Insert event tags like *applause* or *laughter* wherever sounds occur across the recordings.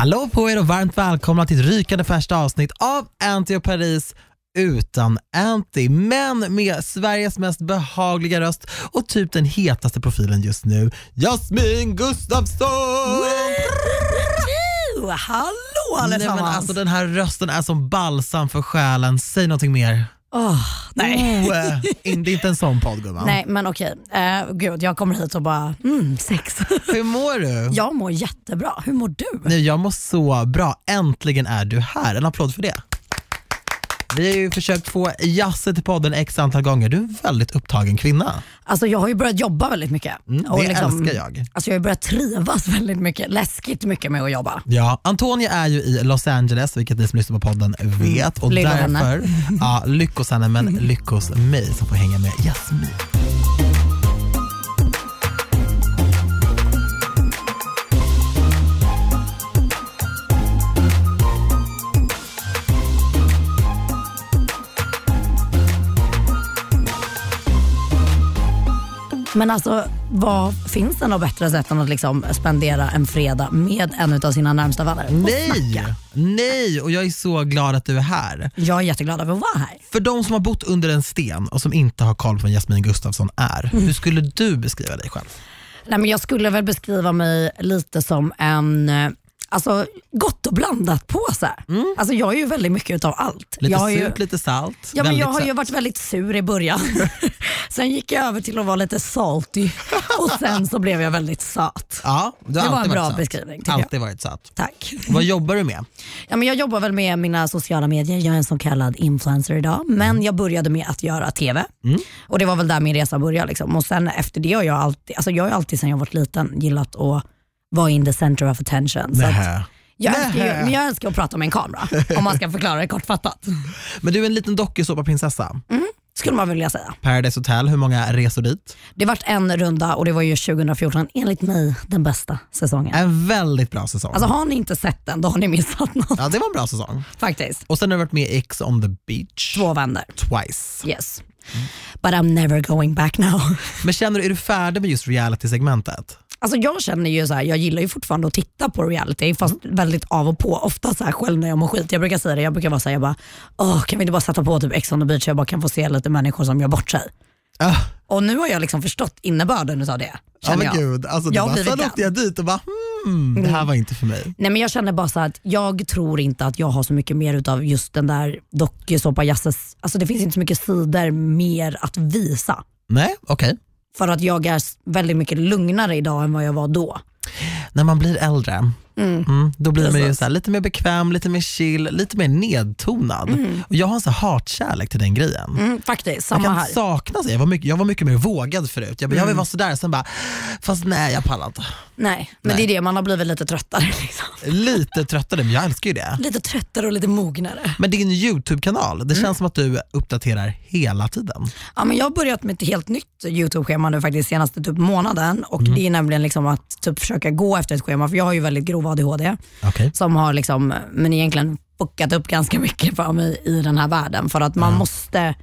Hallå på er och varmt välkomna till ett rykande färskt avsnitt av Anty och Paris utan Anty, men med Sveriges mest behagliga röst och typ den hetaste profilen just nu, Jasmin Gustafsson! Hallå Nej, allesammans! men alltså, den här rösten är som balsam för själen, säg någonting mer. Åh, nej. Oh, eh, *laughs* in- det är inte en sån podd gumman. nej, men okej. Uh, gud, jag kommer hit och bara, mm, sex. *laughs* Hur mår du? jag mår jättebra. Hur mår du? Nej, jag mår så bra, äntligen är du här. En applåd för det. Vi har ju försökt få Jasse till podden x antal gånger. Du är en väldigt upptagen kvinna. Alltså, jag har ju börjat jobba väldigt mycket. Mm, det älskar jag. Alltså, jag har börjat trivas väldigt mycket. Läskigt mycket med att jobba. Ja, Antonia är ju i Los Angeles, vilket ni som lyssnar på podden vet. Och Lycko henne. därför, ja, lyckos henne, men *laughs* lyckos mig som får hänga med Jasmin. Men alltså, vad finns det något bättre sätt än att liksom spendera en fredag med en av sina närmsta vänner? Och Nej, snacka? nej, och jag är så glad att du är här. Jag är jätteglad över att vara här. För de som har bott under en sten och som inte har koll på vem Jasmin Gustafsson är, Mm. hur skulle du beskriva dig själv? Nej, men jag skulle väl beskriva mig lite som en eh, Alltså gott och blandat påse. Alltså jag är ju väldigt mycket utav allt. Mm. Lite jag har ju, surt, lite salt. Ja, men jag har ju varit väldigt sur i början. *laughs* sen gick jag över till att vara lite salty och sen så blev jag väldigt söt. Ja, Det var alltid en bra söt. beskrivning, tycker jag. Alltid varit söt. Tack. Vad jobbar du med? Ja, men jag jobbar väl med mina sociala medier. Jag är en så kallad influencer idag. Men jag började med att göra TV. Och Det var väl där min resa började. Liksom. Och sen efter det har jag alltid, alltså jag har alltid sedan jag var liten gillat att vara in the center of attention. Jag, älskar ju, men jag älskar att prata med en kamera, *laughs* om man ska förklara det kortfattat. Men du är en liten dokusåpaprinsessa. Skulle man vilja säga. Paradise Hotel, hur många resor dit? Det vart en runda och det var ju 2014, enligt mig den bästa säsongen. En väldigt bra säsong. Alltså har ni inte sett den, då har ni missat något ja, det var en bra säsong. faktiskt. Och sen har du varit med i X on the beach Två vänner. twice. Yes. But I'm never going back now. Men känner du, är du färdig med just reality-segmentet? Alltså jag känner ju så här, jag gillar ju fortfarande att titta på reality fast väldigt av och på. Ofta så här själv när jag mår skit. Jag brukar säga det, jag brukar vara såhär, jag bara, Åh, kan vi inte bara sätta på typ Ex on the beach så jag bara kan få se lite människor som gör bort sig. Ah, Och nu har jag liksom förstått innebörden av det. ja men jag. gud, alltså, Jag bara, sen åkte jag dit och bara hmm, det här var inte för mig. Nej men jag känner bara så att jag tror inte att jag har så mycket mer utav just den där dokusåpa Jasses, alltså det finns inte så mycket sidor mer att visa. Nej, okej. För att jag är väldigt mycket lugnare idag än vad jag var då. När man blir äldre, mm, då blir man ju så här, lite mer bekväm, lite mer chill, lite mer nedtonad. Och jag har en så hatkärlek till den grejen. Mm, faktiskt, Jag samma kan här. sakna sig. Jag var, mycket, jag var mycket mer vågad förut. Jag, jag Mm. vill vara sådär, sen bara, fast nej jag pallar inte. Nej, men Nej. det är det, man har blivit lite tröttare. *laughs* Liksom. Lite tröttare, men jag älskar ju det. Lite tröttare och lite mognare. Men din YouTube-kanal, det Mm. känns som att du uppdaterar hela tiden. Ja, men jag har börjat med ett helt nytt YouTube-schema nu faktiskt senaste typ månaden och det är nämligen liksom att typ försöka gå efter ett schema för jag har ju väldigt grov ADHD Okej. som har liksom, men egentligen fuckat upp ganska mycket för mig i den här världen för att man måste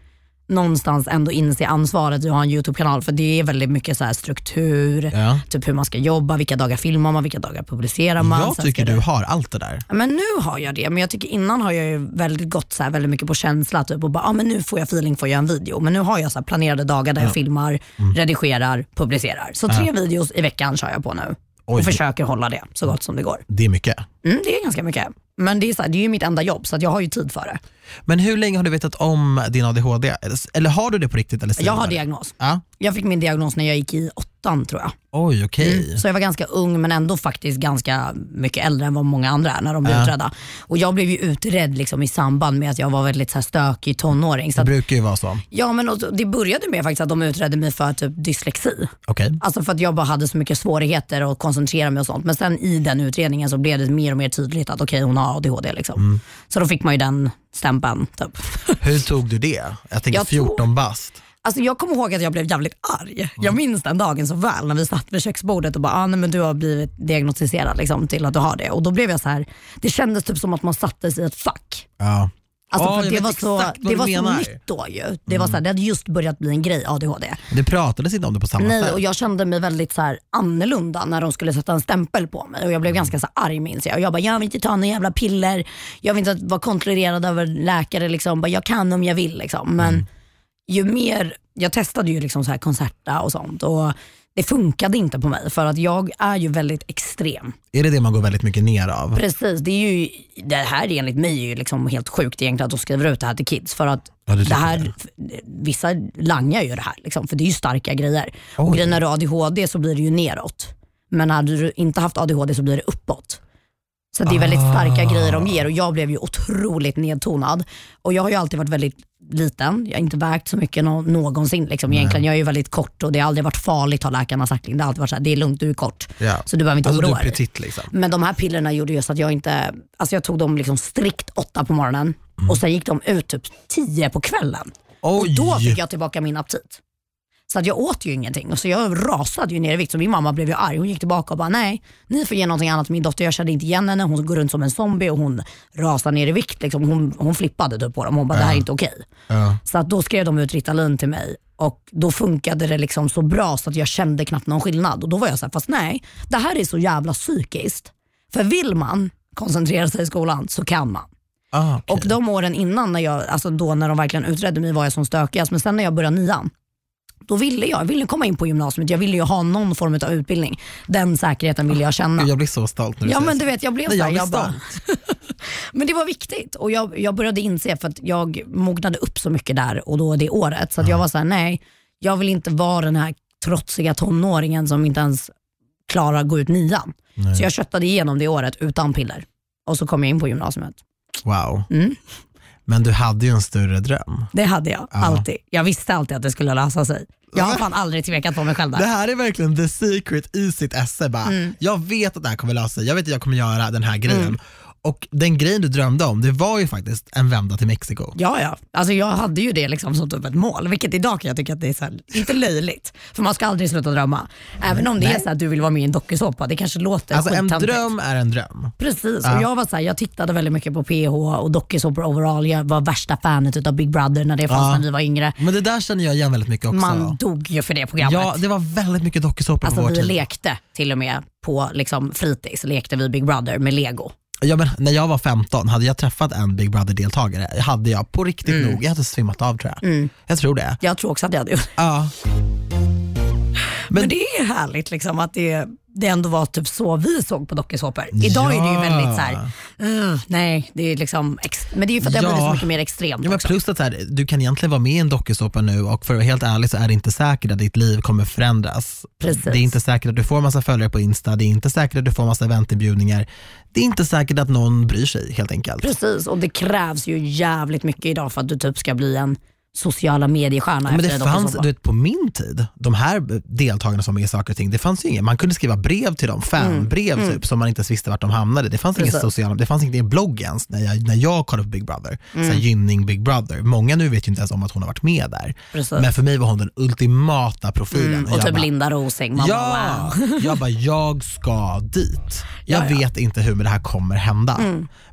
någonstans ändå inse ansvaret att ha en YouTube-kanal för det är väldigt mycket så här struktur, Ja. typ hur man ska jobba, vilka dagar filmar man, vilka dagar publicerar man. Jag tycker du det- har allt det där. Ja, Men nu har jag det, men jag tycker innan har jag ju väldigt gått så här väldigt mycket på känsla typ, och bara, ah, men nu får jag feeling för att göra en video. Men nu har jag så planerade dagar där jag filmar, Mm. redigerar, publicerar. Så tre videos i veckan kör jag på nu Oj. och försöker hålla det så gott som det går. Det är mycket. Mm, det är ganska mycket. Men det är, så här, det är ju mitt enda jobb så att jag har ju tid för det. Men hur länge har du vetat om din ADHD? Eller- har du det på riktigt? Eller Jag har diagnos. Ja. Jag fick min diagnos när jag gick i åttan tror jag. Oj, okej. Så jag var ganska ung men ändå faktiskt ganska mycket äldre än vad många andra är när de blir Ja. utredda. Och jag blev ju utredd liksom i samband med att jag var väldigt så här stökig tonåring. Så Det brukar ju vara så. ja, men det började med faktiskt att de utredde mig för typ dyslexi. Okej. Alltså för att jag bara hade så mycket svårigheter att koncentrera mig och sånt. Men sen i den utredningen så blev det mer och mer tydligt att okej hon har ADHD. Liksom. Mm. Så då fick man ju den stämpeln. Typ. Hur tog du det? Jag tänker Jag tror- 14 bast. Alltså jag kommer ihåg att jag blev jävligt arg. Jag minns den dagen så väl när vi satt vid köksbordet och bara, ah, nej, men du har blivit diagnostiserad liksom, till att du har det. Och då blev jag så här, det kändes typ som att man sattes i ett fack. Ja. Alltså, för jag det var så, det var så menar. Mm. nytt då ju. Det, var så här, det hade just börjat bli en grej, ADHD. Det pratades inte om det på samma Nej, sätt. och jag kände mig väldigt så här annorlunda när de skulle sätta en stämpel på mig. Och Jag blev ganska så här arg minns jag. Och jag bara, jag vill inte ta några jävla piller. Jag vill inte vara kontrollerad av en läkare. Liksom. Bara, jag kan om jag vill. Liksom. Men Mm. ju mer, jag testade ju liksom så här konserta och sånt. Och det funkade inte på mig för att jag är ju väldigt extrem. Är det det man går väldigt mycket ner av? Precis, det, är ju, det här enligt mig är ju liksom helt sjukt egentligen att de skriver ut det här till kids. För att Ja, det det här, vissa langar ju det här, liksom, för det är ju starka grejer. Och Oj. grejen när du har ADHD så blir det ju neråt. Men hade du inte haft ADHD så blir det uppåt. Så det är väldigt starka Ah. grejer de ger och jag blev ju otroligt nedtonad. Och jag har ju alltid varit väldigt liten, jag har inte vägt så mycket nå- någonsin. Liksom. Egentligen, jag är ju väldigt kort och det har aldrig varit farligt har läkarna sagt. Det har alltid varit så här, det är lugnt, du är kort. Ja. Så du behöver inte alltså, oroa dig. petit liksom. Men de här pillerna gjorde just att jag inte, alltså jag tog dem liksom strikt åtta på morgonen Mm. och sen gick de ut typ tio på kvällen. Och Oj! då fick jag tillbaka min aptit. Så att jag åt ju ingenting och så jag rasade ju ner i vikt. Så min mamma blev ju arg. Hon gick tillbaka och bara nej, ni får ge någonting annat. Min dotter, jag kände inte igen henne. Hon går runt som en zombie och hon rasar ner i vikt. Liksom. Hon, hon flippade typ på dem. Hon bara det här är inte okej. Ja. Så att då skrev de ut Ritalin till mig och då funkade det liksom så bra så att jag kände knappt någon skillnad. Och då var jag så här, fast nej, det här är så jävla psykiskt. För vill man koncentrera sig i skolan så kan man. Ah, okej. Och de åren innan, när jag, alltså då när de verkligen utredde mig var jag som stökigast. Men sen när jag började nian, då ville jag, jag ville komma in på gymnasiet. Jag ville ju ha någon form av utbildning. Den säkerheten ville jag känna. Jag blir så stolt när du Ja säger men du vet, jag blev Nej, så jag här, blir jag bara, *laughs* Men det var viktigt och jag, jag började inse för att jag mognade upp så mycket där och då det året. Så att jag var så här, nej, jag vill inte vara den här trotsiga tonåringen som inte ens klarar att gå ut nian. Så jag köttade igenom det året utan piller. Och så kom jag in på gymnasiet. Wow. Mm. Men du hade ju en större dröm. Det hade jag alltid. Jag visste alltid att det skulle lösa sig. Jag har fan aldrig tvekat på mig själv Det där. här är verkligen the secret i sitt esse. Bara. Mm. Jag vet att det här kommer lösa sig, jag vet att jag kommer göra den här grejen. Och den grejen du drömde om, det var ju faktiskt en vända till Mexiko. Ja, ja. Alltså jag hade ju det liksom som typ ett mål, vilket idag kan jag tycka att det är här, lite löjligt. För man ska aldrig sluta drömma. Även om det är så att du vill vara med i en dokusåpa, det kanske låter Alltså en dröm är en dröm. Precis, och jag var så här, jag tittade väldigt mycket på PH och dokusåpor overall. Jag var värsta fanet av Big Brother när det fanns Ja. när vi var yngre. Men det där känner jag igen väldigt mycket också. Man dog ju för det programmet. ja, det var väldigt mycket dokusåpor på alltså vår vi tid. lekte till och med på liksom, fritids, lekte vi Big Brother med lego. Ja, men när jag var 15, hade jag träffat en Big Brother-deltagare, hade jag på riktigt Mm. nog, jag hade svimmat av tror jag. Jag tror det. Jag tror också att jag hade gjort Ja. Men, det är härligt liksom att det, det ändå var typ så vi såg på dokusåpor. Idag är det ju Ja. väldigt så här, "Ugh, nej, det är liksom, men det är ju för att det har Ja. blivit så mycket mer extremt Ja, men också. plus att här, du kan egentligen vara med i en dokusåpa nu och för att vara helt ärlig så är det inte säkert att ditt liv kommer förändras. Precis. Det är inte säkert att du får massa följare på Insta, det är inte säkert att du får massa eventinbjudningar. Det är inte säkert att någon bryr sig helt enkelt. Precis, och det krävs ju jävligt mycket idag för att du typ ska bli en sociala mediestjärna Men efter det fanns, du vet, på min tid, de här deltagarna som med i saker och ting, det fanns ju inget. Man kunde skriva brev till dem, fanbrev typ, som man inte ens visste vart de hamnade. Det fanns inget Mm. Sociala, det fanns inget i blogg ens när jag, när jag kollade på Big Brother. Så Mm. här, gynning Big Brother. Många nu vet ju inte ens om att hon har varit med där. Precis. Men för mig var hon den ultimata profilen. Mm, och jag typ bara, Linda Rosing, man Ja, bara wow. jag bara, jag ska dit. Jag Ja, ja. vet inte hur men det här kommer hända.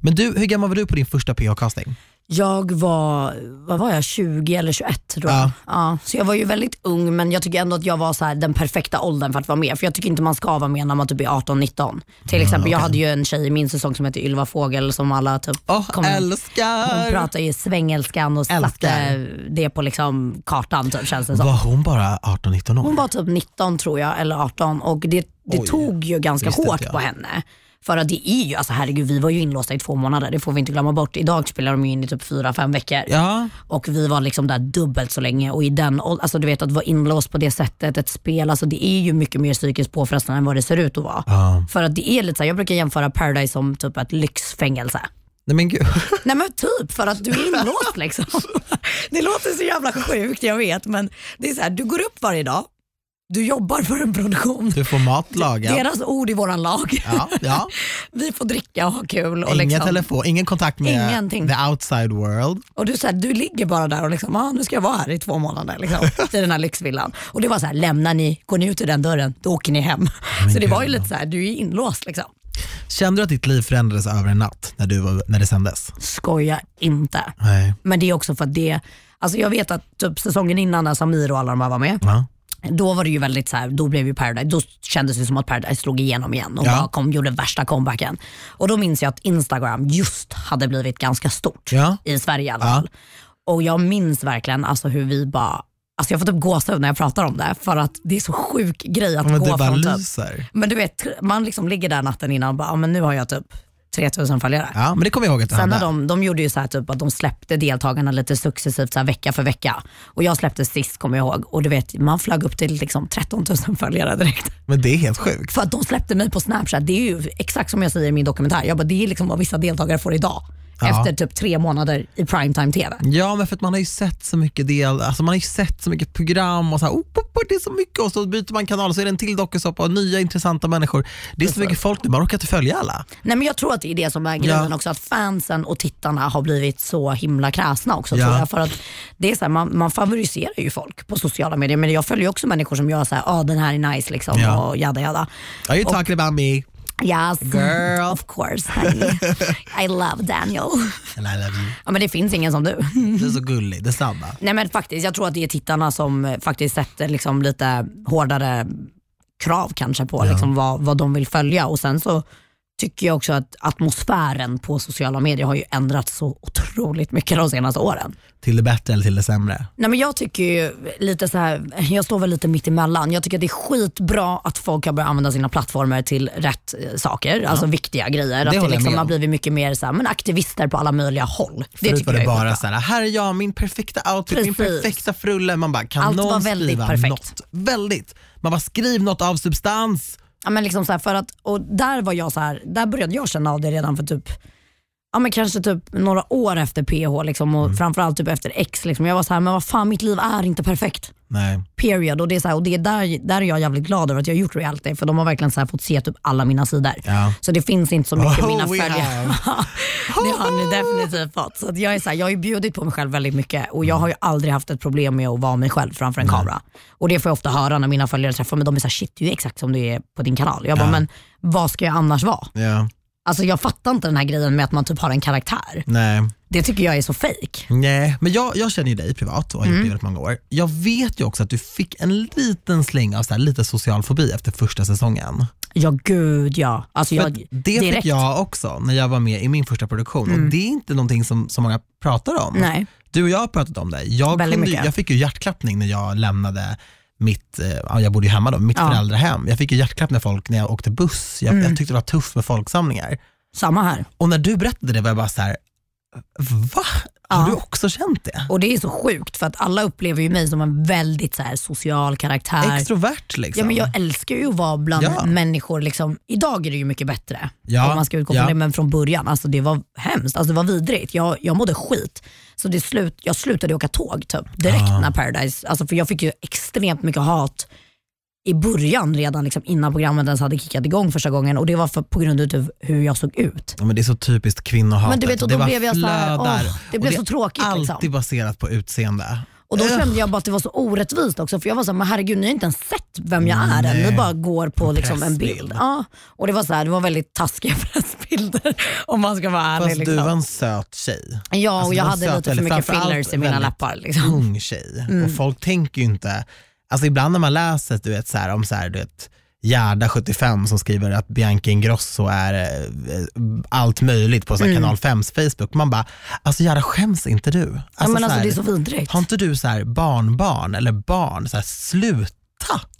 Men du, hur gammal var du på din första PH-casting? Jag var, vad var jag, 20 eller 21 tror jag. Ja. Ja. så jag var ju väldigt ung men jag tycker ändå att jag var så här, den perfekta åldern för att vara med. För jag tycker inte man ska vara med när man typ är 18-19. Till exempel, jag hade ju en tjej i min säsong som hette Ylva Fågel som alla typ Åh, kom- Hon älskar! pratade ju svengelskan och satte det på liksom kartan typ, känns det som. Var hon bara 18-19 år? Hon var typ 19 tror jag, eller 18 och det, det Oj, tog ju ganska hårt jag. på henne. För att det är ju, alltså herregud vi var ju inlåsta i två månader, det får vi inte glömma bort. Idag spelar de ju in i typ 4-5 veckor. Ja, Och vi var liksom där dubbelt så länge och i den alltså du vet att vara inlåst på det sättet, ett spel, alltså det är ju mycket mer psykiskt påfrestande än vad det ser ut att vara. Ja. För att det är lite så här, jag brukar jämföra Paradise som typ ett lyxfängelse. nej men gud. *laughs* Nej men typ för att du är inlåst liksom. *laughs* Det låter så jävla sjukt jag vet men det är så här, du går upp varje dag, du jobbar för en produktion. Du får mat lagad. Deras ord i våran lag. Ja, ja. *laughs* Vi får dricka och ha kul. Och, Ingen liksom, telefon, ingen kontakt med Ingenting. the outside world. och du, så här, du ligger bara där och liksom, ah, nu ska jag vara här i två månader liksom, *laughs* i den här lyxvillan. Och det var så här, lämnar ni, går ni ut ur den dörren, då åker ni hem. Så det var ju lite så här, du är inlåst liksom. Kände du att ditt liv förändrades över en natt när, du var, när det sändes? Skoja inte. Nej. Men det är också för att det, alltså jag vet att typ säsongen innan när Samir och alla de här var med, Ja. Då var det ju väldigt så här, då blev ju Paradise, då kändes det som att Paradise slog igenom igen och Ja. bara kom, gjorde värsta comebacken. Och då minns jag att Instagram just hade blivit ganska stort Ja. i Sverige i alla Ja. fall. Och jag minns verkligen alltså hur vi bara, alltså jag får typ gåshud när jag pratar om det för att det är så sjuk grej att Men gå det bara från typ, lyser. men du vet man liksom ligger där natten innan och bara, ja, men nu har jag typ 3000 följare. Ja, men det kommer jag ihåg att du Sen när de, de gjorde ju så här typ att de släppte deltagarna lite successivt så här vecka för vecka. Och jag släppte sist kommer jag ihåg och du vet man flög upp till liksom 13 000 följare direkt. Men det är helt sjukt. För att de släppte mig på snapchat, det är ju exakt som jag säger i min dokumentär. Jag bara, det är liksom vad vissa deltagare får idag. Ja. Efter typ tre månader i primetime TV. Ja, men för att man har ju sett så mycket del, alltså man har ju sett så mycket program och så här, oh, oh, oh, det är så mycket och så byter man kanal och så är det en till dokusåpa och nya intressanta människor. Det är så mycket folk nu, man orkar inte följa alla. Nej, men jag tror att det är det som är grejen Ja. också, att fansen och tittarna har blivit så himla kräsna också. Ja. Tror jag, för att det är så här, man, man favoriserar ju folk på sociala medier, men jag följer också människor som gör så här, ah, den här är nice liksom, Ja. och jada jada. Are you talking about me? Yes, Girl. of course honey. *laughs* I love Daniel. And I love you. Ja, men det finns ingen som du. Du är så gullig, detsamma. Nej men faktiskt, jag tror att det är tittarna som eh, faktiskt sätter liksom lite hårdare krav kanske på liksom vad, vad de vill följa och sen så tycker jag också att atmosfären på sociala medier har ju ändrats så otroligt mycket de senaste åren. Till det bättre eller till det sämre? Nej, men jag tycker ju lite så här, jag står väl lite mitt emellan. Jag tycker att det är skitbra att folk har börjat använda sina plattformar till rätt eh, saker, alltså viktiga grejer. Att det håller jag liksom har blivit mycket mer så här, men aktivister på alla möjliga håll. Det Förut tycker var det bara så här, här är jag, min perfekta outfit, min Precis. perfekta frulle. Man bara, kan Allt var någon väldigt skriva perfekt. något? Väldigt. Man bara, skriv något av substans. Ja, men liksom så här, för att, och där var jag så här, där började jag känna av det redan för typ Ja, men kanske typ några år efter PH liksom, och framförallt typ efter X. Liksom. Jag var så här, men vad fan mitt liv är inte perfekt. Nej. Period. Och det är, så här, och det är där, där är jag jävligt glad över att jag har gjort reality för de har verkligen så fått se typ alla mina sidor. Ja. Så det finns inte så mycket Oh, mina följare. *laughs* det har ni definitivt fått. Så jag, är så här, jag har ju bjudit på mig själv väldigt mycket och jag har ju aldrig haft ett problem med att vara mig själv framför en kamera. Och det får jag ofta höra när mina följare träffar mig. De är såhär, shit du är exakt som du är på din kanal. Jag bara, Ja. men vad ska jag annars vara? Ja. Alltså jag fattar inte den här grejen med att man typ har en karaktär. Nej. Det tycker jag är så fake. Nej, men jag, jag känner ju dig privat och har gjort Mm. det i väldigt många år. Jag vet ju också att du fick en liten släng av så här, lite social fobi efter första säsongen. Ja gud ja. Alltså jag, det fick direkt. Mm. jag också när jag var med i min första produktion och det är inte någonting som så många pratar om. Nej. Du och jag har pratat om det. Jag, kunde, jag fick ju hjärtklappning när jag lämnade mitt, eh, ja, jag bodde ju hemma då, mitt Ja. föräldrahem. Jag fick ju hjärtklapp när folk, när jag åkte buss. Jag, Mm. jag tyckte det var tufft med folksamlingar. Samma här. Och när du berättade det var jag bara så här, va? Har Ja. du också känt det? Och det är så sjukt för att alla upplever ju mig som en väldigt så här, social karaktär. Extrovert liksom. Ja, men jag älskar ju att vara bland Ja. människor. Liksom. Idag är det ju mycket bättre Ja, om man ska utgå från det, men från början alltså, det var hemskt. Alltså, det var vidrigt. Jag, jag mådde skit. Så det slut, jag slutade åka tåg typ, direkt när Paradise, alltså, för jag fick ju extremt mycket hat i början redan liksom, innan programmet ens hade kickat igång första gången och det var för, på grund av hur jag såg ut. Ja, men det är så typiskt kvinnohatet. Men du vet, och det bara blev jag så här, flödar. åh, det blev så tråkigt, alltid liksom. baserat på utseende. Och då kände jag bara att det var så orättvist också för jag var så här, men herregud ni har inte ens sett vem jag är än. Ni bara går på liksom en bild. Ja. Och det var så här, det var väldigt taskiga *laughs* pressbilder om man ska vara ärlig. Fast liksom. du var en söt tjej. Ja Alltså, och du jag hade lite för mycket fillers i mina läppar. Liksom. ung tjej. Och folk tänker ju inte, alltså ibland när man läser du vet, så här, om så här, du vet, Gerda 75 som skriver att Bianca Ingrosso är eh, allt möjligt på så här, Mm. kanal 5s Facebook. Man bara, alltså Gerda skäms inte du? Alltså, ja, men så alltså, här, det är så vidrigt. Har inte du så här barnbarn eller barn? Så här, sluta!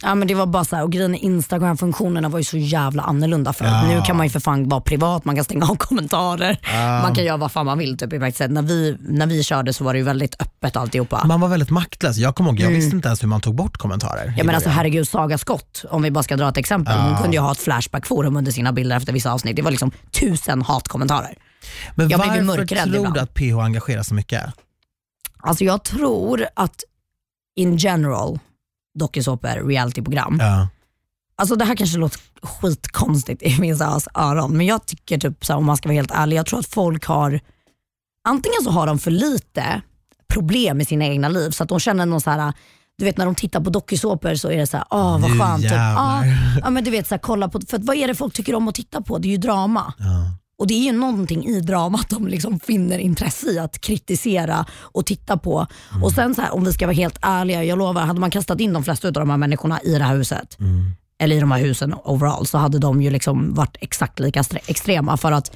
Ja, men det var bara så här, och grejen är, Instagram-funktionerna var ju så jävla annorlunda förut. Ja. Nu kan man ju för fan vara privat, man kan stänga av *laughs* kommentarer. Man kan göra vad fan man vill. Typ, när, vi, när vi körde så var det ju väldigt öppet alltihopa. Man var väldigt maktlös. Jag kommer ihåg, jag visste inte ens hur man tog bort kommentarer. Mm. Ja, men alltså herregud, Saga Skott, om vi bara ska dra ett exempel. Hon Ja. kunde ju ha ett flashback-forum under sina bilder efter vissa avsnitt. Det var liksom tusen hatkommentarer. men jag varför tror du att PH engagerar så mycket? Alltså jag tror att in general, dokusåpor, realityprogram. Ja. Alltså det här kanske låter skitkonstigt i vissa öron, men jag tycker typ så här, om man ska vara helt ärlig, jag tror att folk har, antingen så har de för lite problem i sina egna liv så att de känner någon så här du vet när de tittar på dokusåpor så är det så här, åh vad skönt. Typ. Jävlar. ja, men du vet, så här, kolla på, för vad är det folk tycker om att titta på? Det är ju drama. Ja. Och det är ju någonting i dramat de liksom finner intresse i att kritisera och titta på. Mm. Och sen så här, om vi ska vara helt ärliga, jag lovar, hade man kastat in de flesta av de här människorna i det här huset, Mm. eller i de här husen overall, så hade de ju liksom varit exakt lika extrema. För att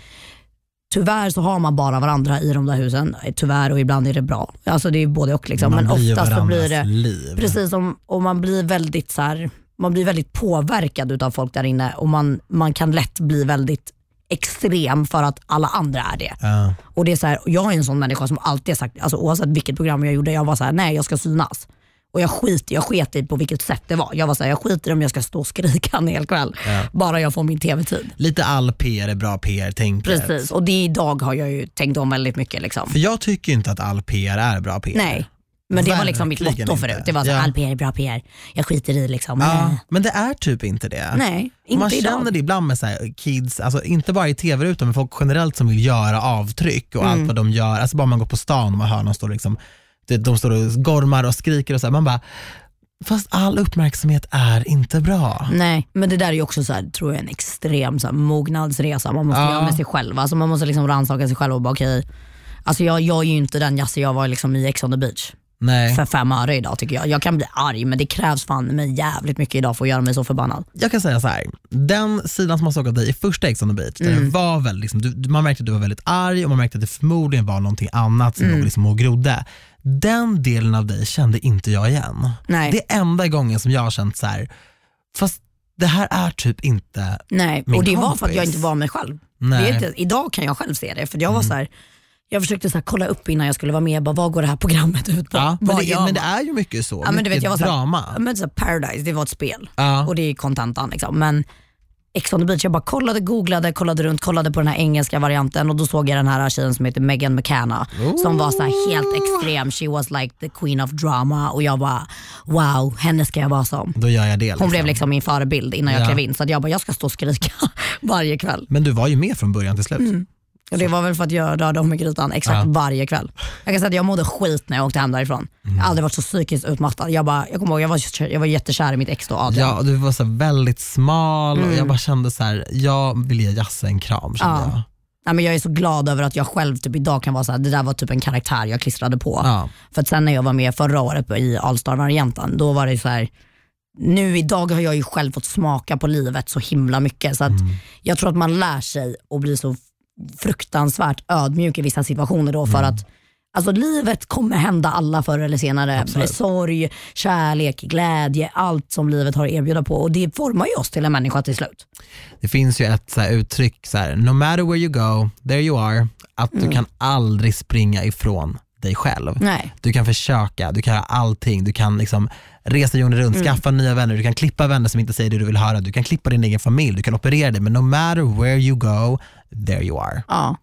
tyvärr så har man bara varandra i de där husen. Tyvärr och ibland är det bra. Alltså det är både och. Liksom. Man Men oftast så blir det liv. Precis, om, och man blir väldigt så här, man blir väldigt påverkad utav folk där inne och man, man kan lätt bli väldigt extrem för att alla andra är det. Ja. Och det är så här, jag är en sån människa som alltid har sagt, alltså oavsett vilket program jag gjorde, jag var så här, nej jag ska synas. Och jag skiter jag sket i på vilket sätt det var. Jag var så här, jag skiter om jag ska stå och skrika en hel kväll. Bara jag får min tv-tid. Lite all PR är bra PR tänket. Precis, och det idag har jag ju tänkt om väldigt mycket. Liksom. För jag tycker inte att all PR är bra PR. Nej, men det var liksom mitt motto inte. förut. Det var så, Ja. all PR är bra PR. Jag skiter i liksom. Ja, Eh, men det är typ inte det. Nej, inte Man idag. känner det ibland med så här kids, alltså inte bara i tv-rutan men folk generellt som vill göra avtryck och Mm. allt vad de gör. Alltså bara man går på stan och man hör någon stå liksom, de, står och gormar och skriker och så här, man bara, fast all uppmärksamhet är inte bra. Nej, men det där är ju också så här, tror jag en extrem så här, mognadsresa man måste Ja. göra med sig själv. Alltså, man måste liksom rannsaka sig själv och bara okej, alltså jag, jag är ju inte den Jasse jag var liksom i Ex on the beach Nej. för fem öre idag tycker jag. Jag kan bli arg men det krävs fan med jävligt mycket idag för att göra mig så förbannad. Jag kan säga så här. den sidan som man såg av dig i första Ex on the beach, Mm. det var väldigt, liksom, du, man märkte att du var väldigt arg och man märkte att det förmodligen var någonting annat som Mm. låg liksom och grodde. Den delen av dig kände inte jag igen. Nej, Det är enda gången som jag har känt så här. fast det här är typ inte, nej. min och det var för att jag kompis. inte var mig själv. nej. Inte, idag kan jag själv se det för jag var så här, jag försökte så här, kolla upp innan jag skulle vara med, bara, vad går det här programmet ut på? ja, men, det, men det är ju mycket så, Ja, men du vet, jag var så här- drama. Men så här, Paradise, det var ett spel. Ja. och det är kontentan. Liksom. Men Ex on the beach, jag bara kollade, googlade, kollade runt, kollade på den här engelska varianten och då såg jag den här tjejen som heter Megan McKenna som var så helt extrem. She was like the queen of drama och jag bara wow, henne ska jag vara som. Då gör jag det. Liksom. Hon blev liksom min förebild innan jag Ja. klev in så jag bara jag ska stå och skrika *laughs* varje kväll. Men du var ju med från början till slut. Mm. Och det var väl för att jag rörde om i grytan exakt Ja. varje kväll. Jag kan säga att jag mådde skit när jag åkte hem därifrån. Jag har aldrig varit så psykiskt utmattad. Jag, bara, jag kommer ihåg, jag var, jag var jättekär i mitt ex då, Adrian. Ja, och du var så här väldigt smal och Mm. jag bara kände så här, jag vill ge Jasse en kram kände Ja. jag. Nej, men jag är så glad över att jag själv typ idag kan vara så här, det där var typ en karaktär jag klistrade på. Ja. För att sen när jag var med förra året i Allstar-varianten, då var det så här, nu idag har jag ju själv fått smaka på livet så himla mycket så att Mm. jag tror att man lär sig att bli så fruktansvärt ödmjuk i vissa situationer då för att Alltså livet kommer hända alla förr eller senare. Absolut. Sorg, kärlek, glädje, allt som livet har att erbjuda på och det formar ju oss till en människa till slut. Det finns ju ett så uttryck, så här, no matter where you go, there you are, att Mm. du kan aldrig springa ifrån dig själv. Nej. Du kan försöka, du kan göra allting, du kan liksom resa jorden runt, Mm. skaffa nya vänner, du kan klippa vänner som inte säger det du vill höra, du kan klippa din egen familj, du kan operera dig, men no matter where you go, there you are. Ja.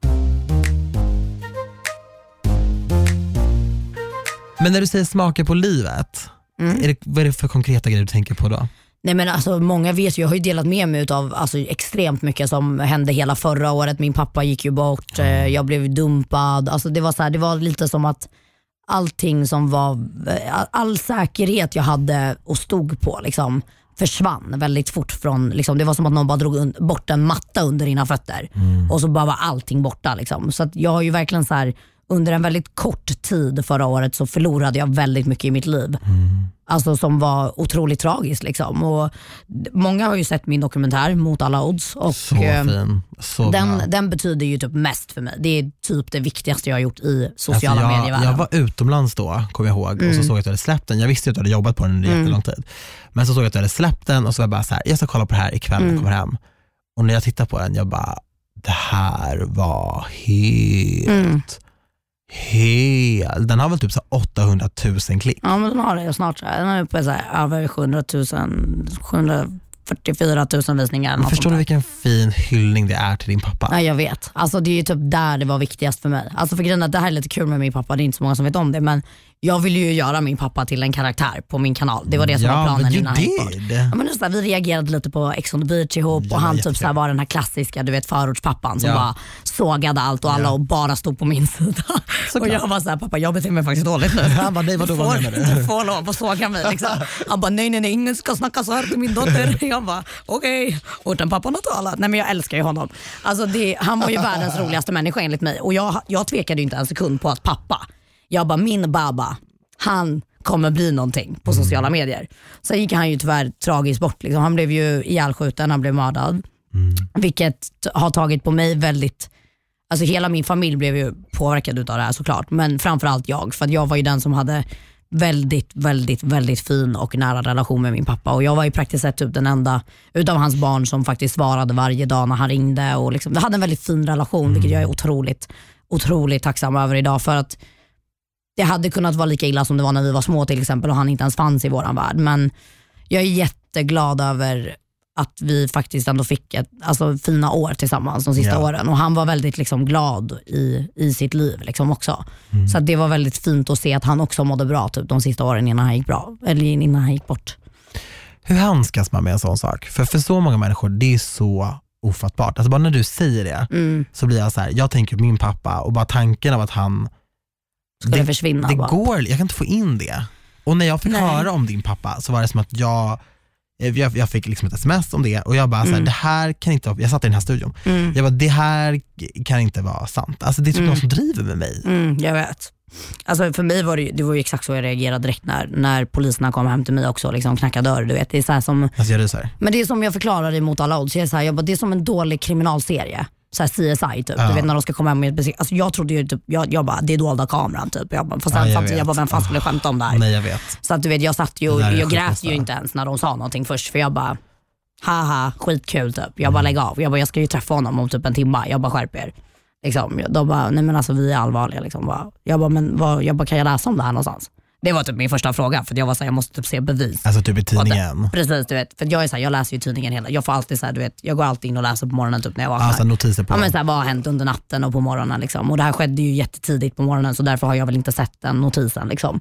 Men när du säger smaka på livet, Mm. är det, vad är det för konkreta grejer du tänker på då? Nej men alltså många vet ju, jag har ju delat med mig av alltså, extremt mycket som hände hela förra året. Min pappa gick ju bort, eh, jag blev dumpad. Alltså, det, var så här, det var lite som att allting som var, eh, all säkerhet jag hade och stod på liksom, försvann väldigt fort från, liksom, det var som att någon bara drog bort en matta under dina fötter och så bara var allting borta. Liksom. Så jag har ju verkligen så här, under en väldigt kort tid förra året så förlorade jag väldigt mycket i mitt liv. Alltså som var otroligt tragiskt. Liksom. Och många har ju sett min dokumentär Mot alla odds. Och, Så eh, fin, så bra. den, den betyder ju typ mest för mig. Det är typ det viktigaste jag har gjort i sociala Alltså medievärlden. jag var utomlands då, kommer jag ihåg, och så såg jag att du hade släppt den. Jag visste ju att du hade jobbat på den under jättelång tid. Men så såg jag att du hade släppt den och så var jag bara så här, jag ska kolla på det här ikväll när jag kommer hem. Och när jag tittar på den, jag bara, det här var helt, Mm. Helt, den har väl typ så här 800 000 klick. Ja men den har det snart. Så här. Den är uppe så här, över 700 000, 744 000 visningar. Men förstår du vilken fin hyllning det är till din pappa? Ja, jag vet. Alltså, det är ju typ där det var viktigast för mig. Alltså, för grejen att det här är lite kul med min pappa, det är inte så många som vet om det. Men jag ville ju göra min pappa till en karaktär på min kanal. Det var det som Ja, var planen innan han gick bort. did. Ja, men just där, vi reagerade lite på Ex on the beach ihop Ja, och han typ så här var den här klassiska du vet förortspappan som Ja. bara sågade allt och alla och bara stod på min sida. Såklart. Och jag var såhär, pappa jag beter mig faktiskt dåligt nu. Han bara, nej, vadå, vad menar du? du *laughs* får lov att såga mig. Liksom. Han bara, nej nej nej ingen ska snacka så här till min dotter. *laughs* Jag bara, okej. Utan pappan har talat. Nej men jag älskar ju honom. Alltså, det, han var ju världens roligaste människa enligt mig och jag, jag tvekade ju inte en sekund på att pappa, jag bara min baba, han kommer bli någonting på sociala medier. Sen gick han ju tyvärr tragiskt bort. Liksom. Han blev ju ihjälskjuten, han blev mördad. Vilket t- har tagit på mig väldigt Alltså hela min familj blev ju påverkad utav det här såklart, men framförallt jag. För att jag var ju den som hade väldigt, väldigt, väldigt fin och nära relation med min pappa. Och Jag var ju praktiskt sett typ den enda utav hans barn som faktiskt svarade varje dag när han ringde. Och liksom, vi hade en väldigt fin relation, vilket jag är otroligt, otroligt tacksam över idag. För att det hade kunnat vara lika illa som det var när vi var små till exempel och han inte ens fanns i våran värld. Men jag är jätteglad över att vi faktiskt ändå fick ett, alltså, fina år tillsammans de sista Ja. åren. Och han var väldigt liksom, glad i, i sitt liv liksom, också. Så att det var väldigt fint att se att han också mådde bra typ, de sista åren innan han gick, bra, eller innan han gick bort. Hur handskas man med en sån sak? För för så många människor, det är så ofattbart. Alltså bara när du säger det Mm. så blir jag så här, jag tänker på min pappa och bara tanken av att han, Skulle Det- försvinna det bara. går, jag kan inte få in det. Och när jag fick Nej. höra om din pappa så var det som att jag, jag, jag fick liksom ett sms om det och jag bara, så här, Mm. det här kan inte jag satt i den här studion, Mm. jag bara, det här kan inte vara sant. Alltså det är typ Mm. någon som driver med mig. Mm, jag vet. Alltså för mig var det, ju- det var ju exakt så jag reagerade direkt när, när poliserna kom hem till mig också och liksom knackade dörr. Du vet. Det är så som, Alltså jag ryser. men det är som jag förklarar emot alla odds. Jag är så här, jag bara, det är som en dålig kriminalserie. Så här CSI typ. Ja. Du vet när de ska komma hem med ett. Alltså jag trodde ju typ, jag, jag bara, det är dolda kameran typ. Jag bara, fast Ja, jag jag bara, vem fan skulle skämta om det här? Nej jag vet. Så att du vet, jag satt ju jag det grät ju inte ens när de sa någonting först för jag bara, haha skitkul typ. Jag bara lägg av. Jag bara, jag ska ju träffa honom om typ en timme. Jag bara skärp er. Liksom. De bara, nej men alltså vi är allvarliga. Liksom. Jag bara, men vad, jag bara, kan jag läsa om det här någonstans? Det var typ min första fråga för jag var såhär, jag måste typ se bevis. Alltså typ i tidningen. Precis, du vet. För jag är så här, jag läser ju tidningen hela, jag får alltid så här, du vet, jag går alltid in och läser på morgonen typ när jag vaknar. Alltså notiser på. Ja, men så här, vad har hänt under natten och på morgonen? Liksom. Och det här skedde ju jättetidigt på morgonen så därför har jag väl inte sett den notisen. Liksom.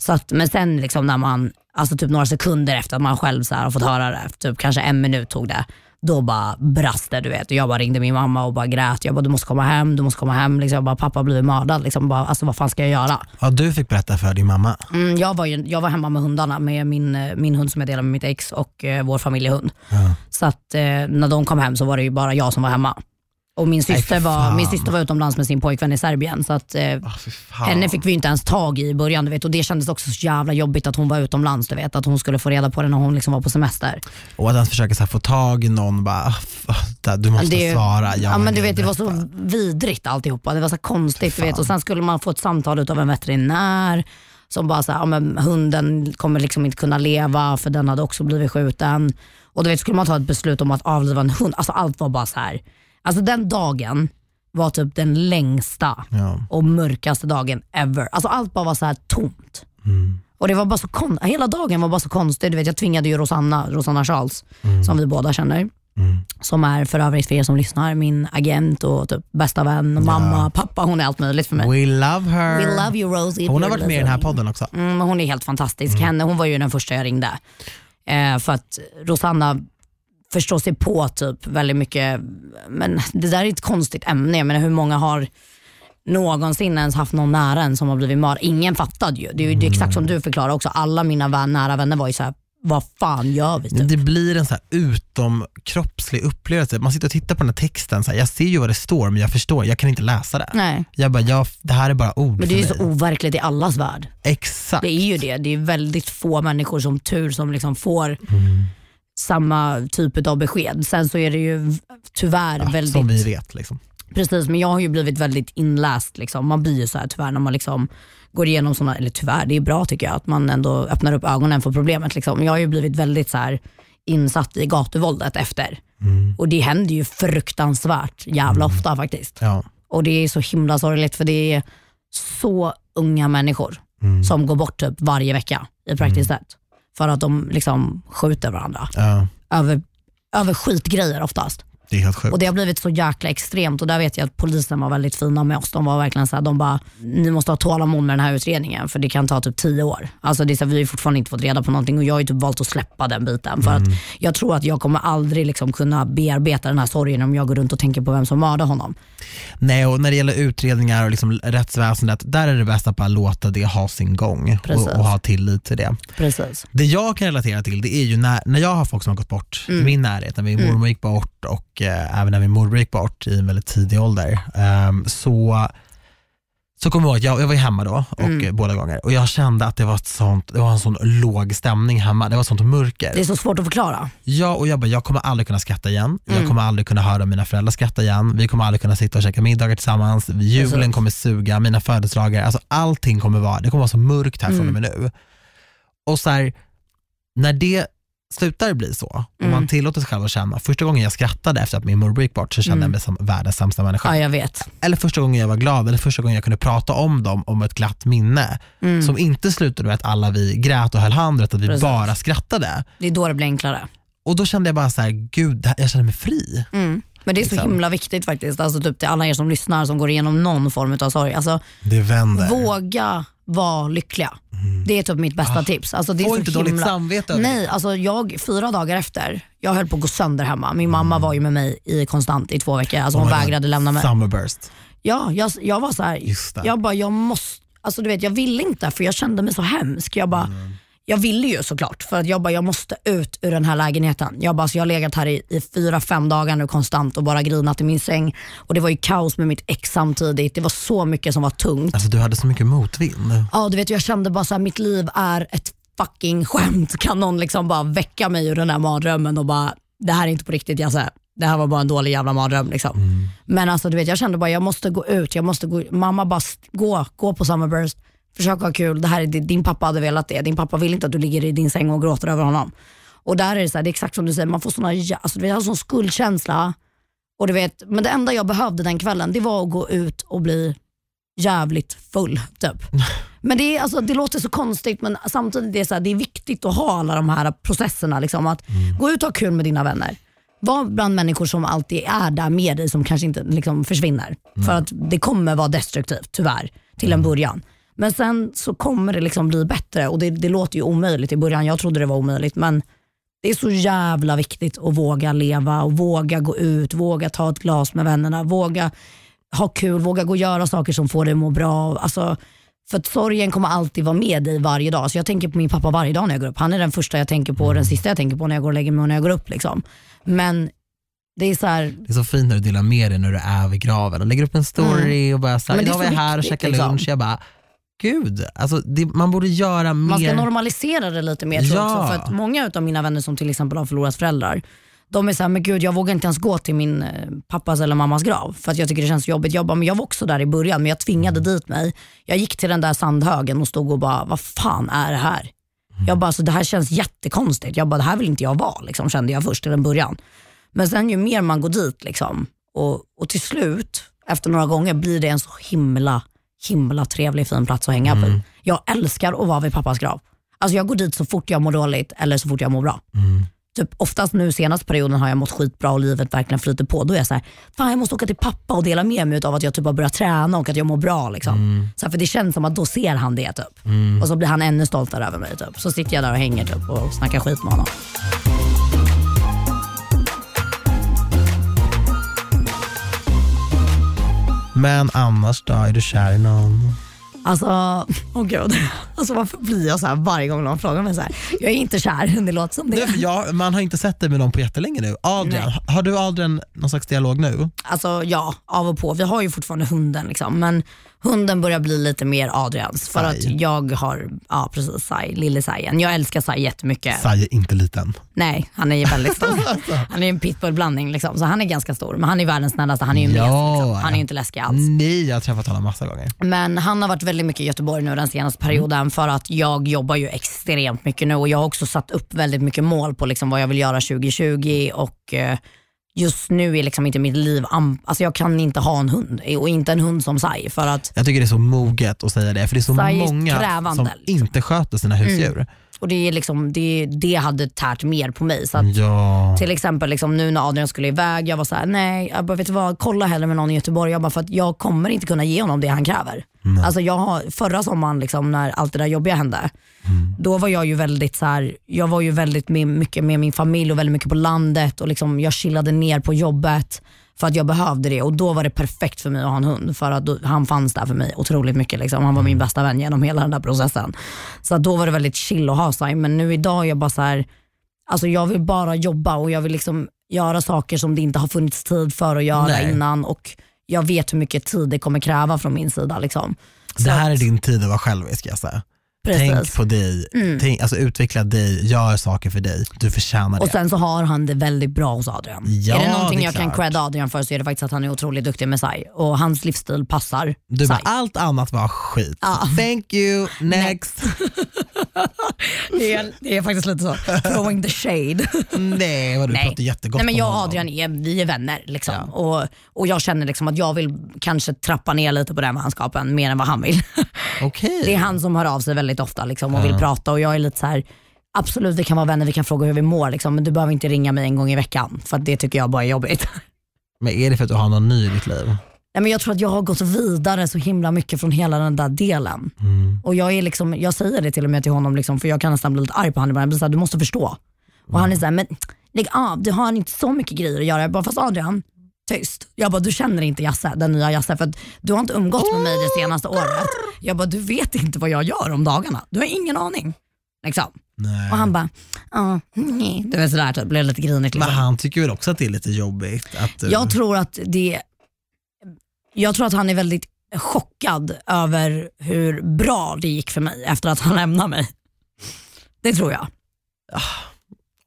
Så att, men sen liksom, när man, alltså typ några sekunder efter att man själv så har fått höra det, typ kanske en minut tog det, då bara brast det. Du vet. Jag bara ringde min mamma och bara grät. Jag bara, du måste komma hem, du måste komma hem. Liksom. Jag bara, pappa blivit mördad. Liksom. Bara, alltså, vad fan ska jag göra? Ja, du fick berätta för din mamma. Mm, jag, var ju, jag var hemma med hundarna, med min, min hund som jag delar med mitt ex och eh, vår familjehund. Ja. Så att eh, när de kom hem så var det ju bara jag som var hemma. Och min Nej, syster, för var, min syster var utomlands med sin pojkvän i Serbien. Så att, eh, Oh, henne fick vi inte ens tag i i början. Du vet, och det kändes också så jävla jobbigt att hon var utomlands. Du vet, att hon skulle få reda på det när hon liksom var på semester. Och att ens försöka så här, få tag i någon, bara, ah, ah, du måste Det- svara. Ja, men du vet, det var så vidrigt alltihopa. Det var så konstigt. Du vet. Och Sen skulle man få ett samtal av en veterinär som bara så här, ja, men hunden kommer liksom inte kunna leva för den hade också blivit skjuten. Och du vet, skulle man ta ett beslut om att avliva en hund, alltså allt var bara så här. Alltså den dagen var typ den längsta Ja. och mörkaste dagen ever. Alltså allt bara var så här tomt. Mm. Och det var bara så kon- Hela dagen var bara så konstig. Du vet, jag tvingade ju Rosanna, Rosanna Charles, som vi båda känner, Mm. som är för övrigt för er som lyssnar, min agent och typ bästa vän, mamma, pappa. Hon är allt möjligt för mig. We love her. We love you Rosie. Hon har varit med i den här podden också. Mm, hon är helt fantastisk. Henne, hon var ju den första jag ringde. Eh, för att Rosanna förstår sig på typ väldigt mycket, men det där är ett konstigt ämne. Jag menar hur många har någonsin ens haft någon nära en som har blivit mördad? Ingen fattade ju. Det är ju det är exakt som du förklarar också. Alla mina vän, nära vänner var ju så här: vad fan gör vi? Typ. Det blir en så här utomkroppslig upplevelse. Man sitter och tittar på den här texten, så här, jag ser ju vad det står men jag förstår, jag kan inte läsa det. Nej, Jag bara, jag, det här är bara ord men det är ju så overkligt i allas värld. Exakt. Det är ju det. Det är väldigt få människor som tur som liksom får Mm. Samma typ av besked. Sen så är det ju tyvärr Ja, väldigt Som vi vet. Liksom. Precis, men jag har ju blivit väldigt inläst. Liksom. Man blir ju så här tyvärr när man liksom går igenom sådana, eller tyvärr, det är bra tycker jag, att man ändå öppnar upp ögonen för problemet. Liksom. Jag har ju blivit väldigt så här insatt i gatuvåldet efter. Mm. Och det händer ju fruktansvärt jävla ofta faktiskt. Ja. Och det är så himla sorgligt för det är så unga människor Mm. som går bort typ varje vecka i praktiskt sett. För att de liksom skjuter varandra Ja. över, över skitgrejer oftast. Det är helt sjukt. Och Det har blivit så jäkla extremt och där vet jag att polisen var väldigt fina med oss. De var verkligen så här, de bara, ni måste ha tålamod med den här utredningen för det kan ta typ tio år. Alltså det är så här, vi har fortfarande inte fått reda på någonting och jag har ju typ valt att släppa den biten. För att jag tror att jag kommer aldrig liksom kunna bearbeta den här sorgen om jag går runt och tänker på vem som mördade honom. Nej, och när det gäller utredningar och liksom rättsväsendet, där är det bäst att bara låta det ha sin gång och, och ha tillit till det. Precis. Det jag kan relatera till det är ju när, när jag har folk som har gått bort Mm. i min närhet, när min mormor gick bort och eh, även när min morbror gick bort i en väldigt tidig ålder. ehm, så så kommer jag ihåg att jag, jag var hemma då och, Mm. eh, båda gånger och jag kände att det var, ett sånt, det var en sån låg stämning hemma, det var ett sånt mörker. Det är så svårt att förklara. Ja, och jag bara, jag kommer aldrig kunna skratta igen. Jag Mm. kommer aldrig kunna höra mina föräldrar skratta igen. Vi kommer aldrig kunna sitta och käka middagar tillsammans. Julen kommer suga, mina födelsedagar, alltså allting kommer vara, det kommer vara så mörkt här från och med Mm. nu. Och så här, när det slutar bli så, Mm. man tillåter sig själv att känna, första gången jag skrattade efter att min morbror gick bort så kände Mm. jag mig som världens sämsta människa. Ja, jag vet. Eller första gången jag var glad, eller första gången jag kunde prata om dem, om ett glatt minne. Mm. Som inte slutade med att alla vi grät och höll hand, utan att vi Precis. bara skrattade. Det är då det blir enklare. Och då kände jag bara så här, gud, det jag känner mig fri. Mm. Men det är så Liksom. himla viktigt faktiskt, alltså typ till alla er som lyssnar som går igenom någon form av sorg. Alltså, Det vänder. våga vara lyckliga. Det är typ mitt bästa tips. Alltså, det är Få så inte dåligt himla... samvete över Nej, alltså jag, fyra dagar efter, jag höll på att gå sönder hemma. Min mamma var ju med mig i konstant i två veckor. Alltså hon Oh vägrade lämna mig. Summerburst. Ja, jag, jag var så här, jag bara, jag måste, alltså du vet jag ville inte för jag kände mig så hemsk. Jag bara, Mm. Jag ville ju såklart för att jag bara, jag måste ut ur den här lägenheten. Jag, bara, så jag har legat här i, i fyra, fem dagar nu konstant och bara grinat i min säng. Och det var ju kaos med mitt ex samtidigt. Det var så mycket som var tungt. Alltså du hade så mycket motvind. Ja, du vet jag kände bara så här, mitt liv är ett fucking skämt. Kan någon liksom bara väcka mig ur den här mardrömmen och bara, det här är inte på riktigt Jasse. Det här var bara en dålig jävla mardröm. Liksom. Men alltså du vet jag kände bara, jag måste gå ut. Jag måste gå, mamma bara, gå, gå på Summerburst. Försök ha kul. Det här är, din- pappa hade velat det. Din pappa vill inte att du ligger i din säng och gråter över honom. Och där är det så här, det är exakt som du säger, man får såna, alltså, du vet, jag har sån skuldkänsla. Och du vet, men det enda jag behövde den kvällen det var att gå ut och bli jävligt full. Typ. *laughs* Men det, är, alltså, det låter så konstigt men samtidigt är det, så här, det är viktigt att ha alla de här processerna. Liksom, att Gå ut och ha kul med dina vänner. Var bland människor som alltid är där med dig som kanske inte liksom, försvinner. För att det kommer vara destruktivt tyvärr till en början. Men sen så kommer det liksom bli bättre och det, det låter ju omöjligt i början. Jag trodde det var omöjligt men det är så jävla viktigt att våga leva och våga gå ut, våga ta ett glas med vännerna, våga ha kul, våga gå och göra saker som får dig att må bra. Alltså, för att sorgen kommer alltid vara med dig varje dag. Så jag tänker på min pappa varje dag när jag går upp. Han är den första jag tänker på och den sista jag tänker på när jag går och lägger mig och när jag går upp. Liksom. Men det är så här, Det är så fint när du delar med dig när du är vid graven och lägger upp en story och bara så här, Men det är idag var jag här och käkade liksom. lunch. Jag bara, gud, alltså, det, man borde göra mer. man ska normalisera det lite mer tror jag Ja. också. För att många av mina vänner som till exempel har förlorat föräldrar, de är såhär, men gud jag vågar inte ens gå till min eh, pappas eller mammas grav för att jag tycker det känns jobbigt. Jag, bara, men jag var också där i början men jag tvingade dit mig. Jag gick till den där sandhögen och stod och bara, vad fan är det här? Jag bara, så det här känns jättekonstigt. Jag bara, det här vill inte jag vara, liksom, kände jag först till en början. Men sen ju mer man går dit liksom, och, och till slut, efter några gånger, blir det en så himla, himla trevlig fin plats att hänga på. Jag älskar att vara vid pappas grav. Alltså jag går dit så fort jag mår dåligt eller så fort jag mår bra. Typ, oftast nu senaste perioden har jag mått skitbra och livet verkligen flyter på. Då är jag så här, fan jag måste åka till pappa och dela med mig av att jag typ har börjat träna och att jag mår bra. Liksom. Så här, för det känns som att då ser han det typ. Och så blir han ännu stoltare över mig. Typ. Så sitter jag där och hänger typ, och snackar skit med honom. Men annars då, är du kär i någon? Alltså, åh gud. *laughs* Alltså varför blir jag så här varje gång någon frågar mig så här? Jag är inte kär, *laughs* det låter som det. Nej, jag, man har inte sett dig med någon på jättelänge nu. Adrian, Nej. har du Adrian någon slags dialog nu? Alltså ja, av och på. Vi har ju fortfarande hunden liksom, men hunden börjar bli lite mer Adrians. För Sai. att jag har, ja precis, Sai, lille Sajen. Jag älskar Sai jättemycket. Sai är inte liten. Nej, han är väldigt stor. *laughs* han är en pitbullblandning liksom, så han är ganska stor. Men han är världens snällaste, han är ju Ja. mes. Liksom. Han är ju inte läskig alls. Nej, jag har träffat honom massa gånger. Men han har varit väldigt mycket i Göteborg nu den senaste perioden för att jag jobbar ju extremt mycket nu och jag har också satt upp väldigt mycket mål på liksom vad jag vill göra 2020 och eh, just nu är liksom inte mitt liv, alltså jag kan inte ha en hund och inte en hund som Sai för att Jag tycker det är så moget att säga det, för det är så Sai är många krävande, som liksom. inte sköter sina husdjur. Och det, är liksom, det, det hade tärt mer på mig. Så att, Ja. till exempel liksom, nu när Adrian skulle iväg, jag var så här: nej, jag bara, vet du vad, kolla hellre med någon i Göteborg. Jag bara, för att jag kommer inte kunna ge honom det han kräver. Alltså jag har, förra sommaren liksom, när allt det där jobbiga hände, då var jag ju väldigt så här, jag var ju väldigt med, mycket med min familj och väldigt mycket på landet och liksom, jag chillade ner på jobbet för att jag behövde det och då var det perfekt för mig att ha en hund för att då, han fanns där för mig otroligt mycket. Liksom. Han var min bästa vän genom hela den där processen. Så då var det väldigt chill att ha sig men nu idag är jag bara så här, alltså jag vill bara jobba och jag vill liksom göra saker som det inte har funnits tid för att göra Nej. innan och jag vet hur mycket tid det kommer kräva från min sida. Liksom. Det här är din tid att vara självisk. Jag säga. Precis. Mm. Tänk på dig, tänk, alltså, utveckla dig, gör saker för dig. Du förtjänar det. Och sen så har han det väldigt bra hos Adrian. Ja, är det någonting det är jag kan klart. credda Adrian för så är det faktiskt att han är otroligt duktig med Sai och hans livsstil passar du bara, allt annat var skit. Ja. Thank you, next. *laughs* *laughs* Det är, det är faktiskt lite så, throwing the shade. Nej, vad du Nej. pratar jättegott Nej, men jag och. Adrian är, vi är vänner. Liksom. Och, och Jag känner liksom att jag vill kanske trappa ner lite på den vänskapen mer än vad han vill. *laughs* Okej. Det är han som hör av sig väldigt ofta liksom, och vill prata och jag är lite så här. Absolut vi kan vara vänner, vi kan fråga hur vi mår liksom, men du behöver inte ringa mig en gång i veckan för det tycker jag bara är jobbigt. *laughs* Men är det för att du har någon ny i ditt liv? Nej, men jag tror att jag har gått vidare så himla mycket från hela den där delen. Och jag, är liksom, jag säger det till och med till honom, liksom, för jag kan nästan bli lite arg på honom ibland. Jag blir så här, Du måste förstå. Och han är såhär, men lägg av, du har inte så mycket grejer att göra. Jag bara, fast Adrian, tyst. Jag bara, du känner inte Jasse, den nya Jasse, för du har inte umgått med mig det senaste året. Jag bara, du vet inte vad jag gör om dagarna. Du har ingen aning. Liksom. Nej. Och han bara, ja, nej. Du vet sådär, typ, blev lite grinig. Men Liksom. han tycker väl också att det är lite jobbigt? Att du... Jag tror att det Jag tror att han är väldigt chockad över hur bra det gick för mig efter att han lämnade mig. Det tror jag.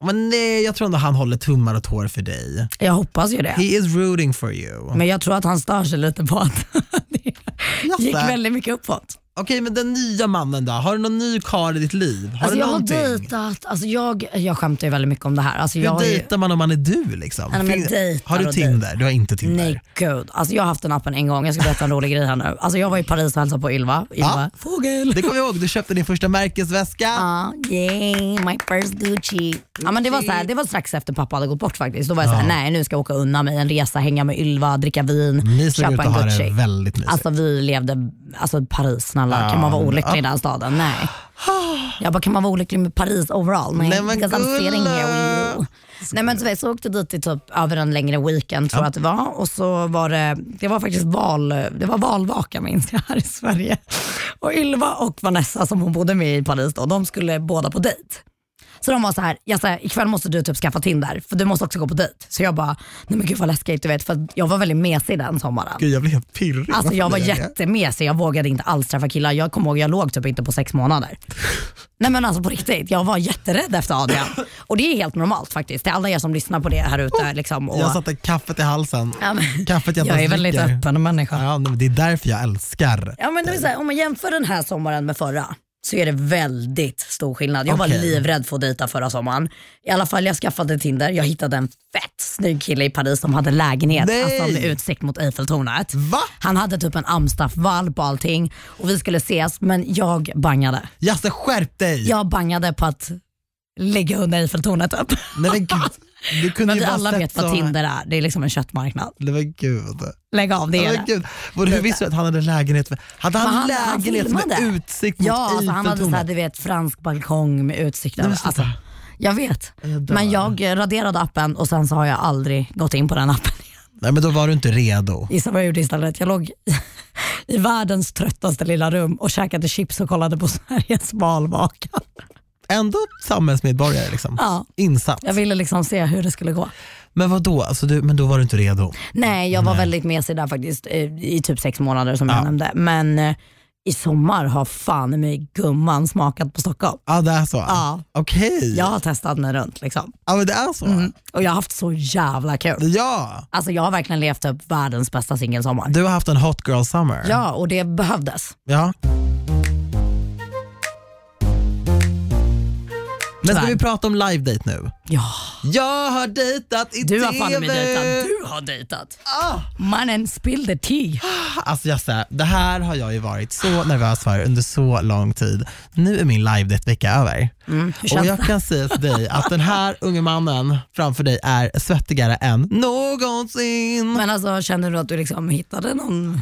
Men nej, jag tror ändå han håller tummar och tår för dig. Jag hoppas ju det. He is rooting for you. Men jag tror att han stör sig lite på att *laughs* det gick väldigt mycket uppåt. Okej, men den nya mannen då? Har du någon ny karl i ditt liv? Har Alltså du jag har någonting? dejtat, alltså jag, jag skämtar ju väldigt mycket om det här. Alltså jag Hur har ju, dejtar man om man är du? Liksom? Ja, men Fin- dejtar har du och Tinder? Du har inte Tinder? Nej gud, alltså jag har haft den appen en gång. Jag ska berätta en rolig grej här nu. Alltså jag var i Paris och hälsade på Ylva. Ylva. Ja. Fågel. Det kommer jag ihåg, du köpte din första märkesväska. Ja, yay, my first Gucci. Ja, men det, var så här, det var strax efter pappa hade gått bort faktiskt. Då var jag så här, nej nu ska jag åka undan mig en resa, hänga med Ylva, dricka vin, Ni såg ut köpa att en ha Gucci. det väldigt mysigt. Alltså vi levde, alltså Paris snälla, kan man vara olycklig i den staden? Nej. Jag bara, kan man vara olycklig med Paris overall? Nej, Nej, men gulla. Nej men så, så åkte dit i typ över en längre weekend tror jag att det var och så var det, det var faktiskt val, det var valvaka minns jag här i Sverige. Och Ylva och Vanessa som hon bodde med i Paris då, de skulle båda på dejt. Så de var så här, jag sa ikväll måste du typ skaffa Tinder för du måste också gå på dejt. Så jag bara, nej men gud vad läskigt du vet för jag var väldigt mesig den sommaren. Gud, jag blir helt pirrig. Alltså jag var jättemesig, jag vågade inte alls träffa killar. Jag kommer ihåg, jag låg typ inte på sex månader. Nej men alltså på riktigt, jag var jätterädd efter Adrian. Och det är helt normalt faktiskt, till alla er som lyssnar på det här ute. Liksom, och, Jag satte kaffet i halsen. ja, men, Kaffet jag, jag är väldigt öppen människa. Ja, men det är därför jag älskar. Ja, men det vill säga, om man jämför den här sommaren med förra så är det väldigt stor skillnad. Jag var Okej. livrädd för att dejta förra sommaren. I alla fall jag skaffade Tinder, jag hittade en fett snygg kille i Paris som hade lägenhet Nej. alltså med utsikt mot Eiffeltornet. Va? Han hade typ en Amstaff-valp och allting och vi skulle ses men jag bangade. Jasse skärp dig! Jag bangade på att ligga under Eiffeltornet typ. Nej men gud. *laughs* Du kunde Men alla vet vad så- Tinder är, det är liksom en köttmarknad. Nej men gud. Lägg av, det Nej, är men det. gud. Hur visste du att han hade lägenhet? Hade han, han- han lägenhet med filmade. utsikt mot Ja, alltså han hade Eiffeltornet? såhär, du vet, fransk balkong med utsikt Nej. Alltså, jag vet. Jag. Men jag raderade appen och sen så har jag aldrig gått in på den appen igen. Nej men då var du inte redo. Gissa vad jag gjorde istället? Jag låg *laughs* i världens tröttaste lilla rum och käkade chips och kollade på *laughs* Sveriges valvaka. Ändå samhällsmedborgare liksom. Ja. Insatt. Jag ville liksom se hur det skulle gå. Men vad då? Alltså, du, men då var du inte redo? Nej, jag var väldigt mesig där faktiskt eh, i typ sex månader som jag nämnde. Men eh, i sommar har fan i mig gumman smakat på Stockholm. Ja det är så? Ja. Okej. Jag har testat mig runt liksom. Ja men det är så? Mm. Och jag har haft så jävla kul. Ja. Alltså jag har verkligen levt upp världens bästa singelsommar. Du har haft en hot girl summer? Ja, och det behövdes. ja. Men ska vi prata om live date nu? Ja, Jag har dejtat i du har fan med dejtat. Du har dejtat. Ah. Mannen spill the tea. Alltså Jasse, det här har jag ju varit så nervös för under så lång tid. Nu är min live date vecka över. Mm, Och jag kan säga till dig att den här *laughs* unge mannen framför dig är svettigare än någonsin. Men alltså, känner du att du liksom hittade någon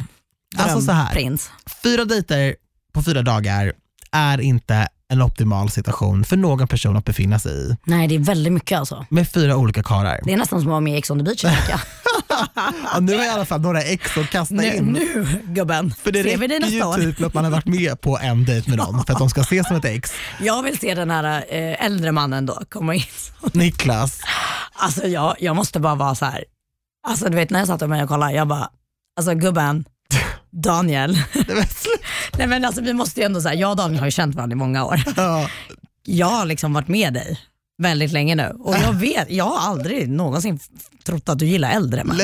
Alltså så här. drömprins? Fyra dejter på fyra dagar är inte en optimal situation för någon person att befinna sig i. Nej, det är väldigt mycket alltså. Med fyra olika karlar. Det är nästan som att vara med i Ex on the beach. *laughs* Ja, nu har jag i alla fall några ex att kasta nu, in. nu gubben, För det ser vi dig nästa år. ju typ att man har varit med på en dejt med någon för att de ska ses som ett ex. Jag vill se den här eh, äldre mannen då komma in. *laughs* Niklas, Alltså jag, jag måste bara vara så här. Alltså du vet när jag satt med och kollade, jag bara, alltså gubben, Daniel. *laughs* Nej men alltså vi måste ju ändå säga, jag och Daniel har ju känt varandra i många år. Ja. Jag har liksom varit med dig väldigt länge nu och jag vet, jag har aldrig någonsin trott att du gillar äldre män.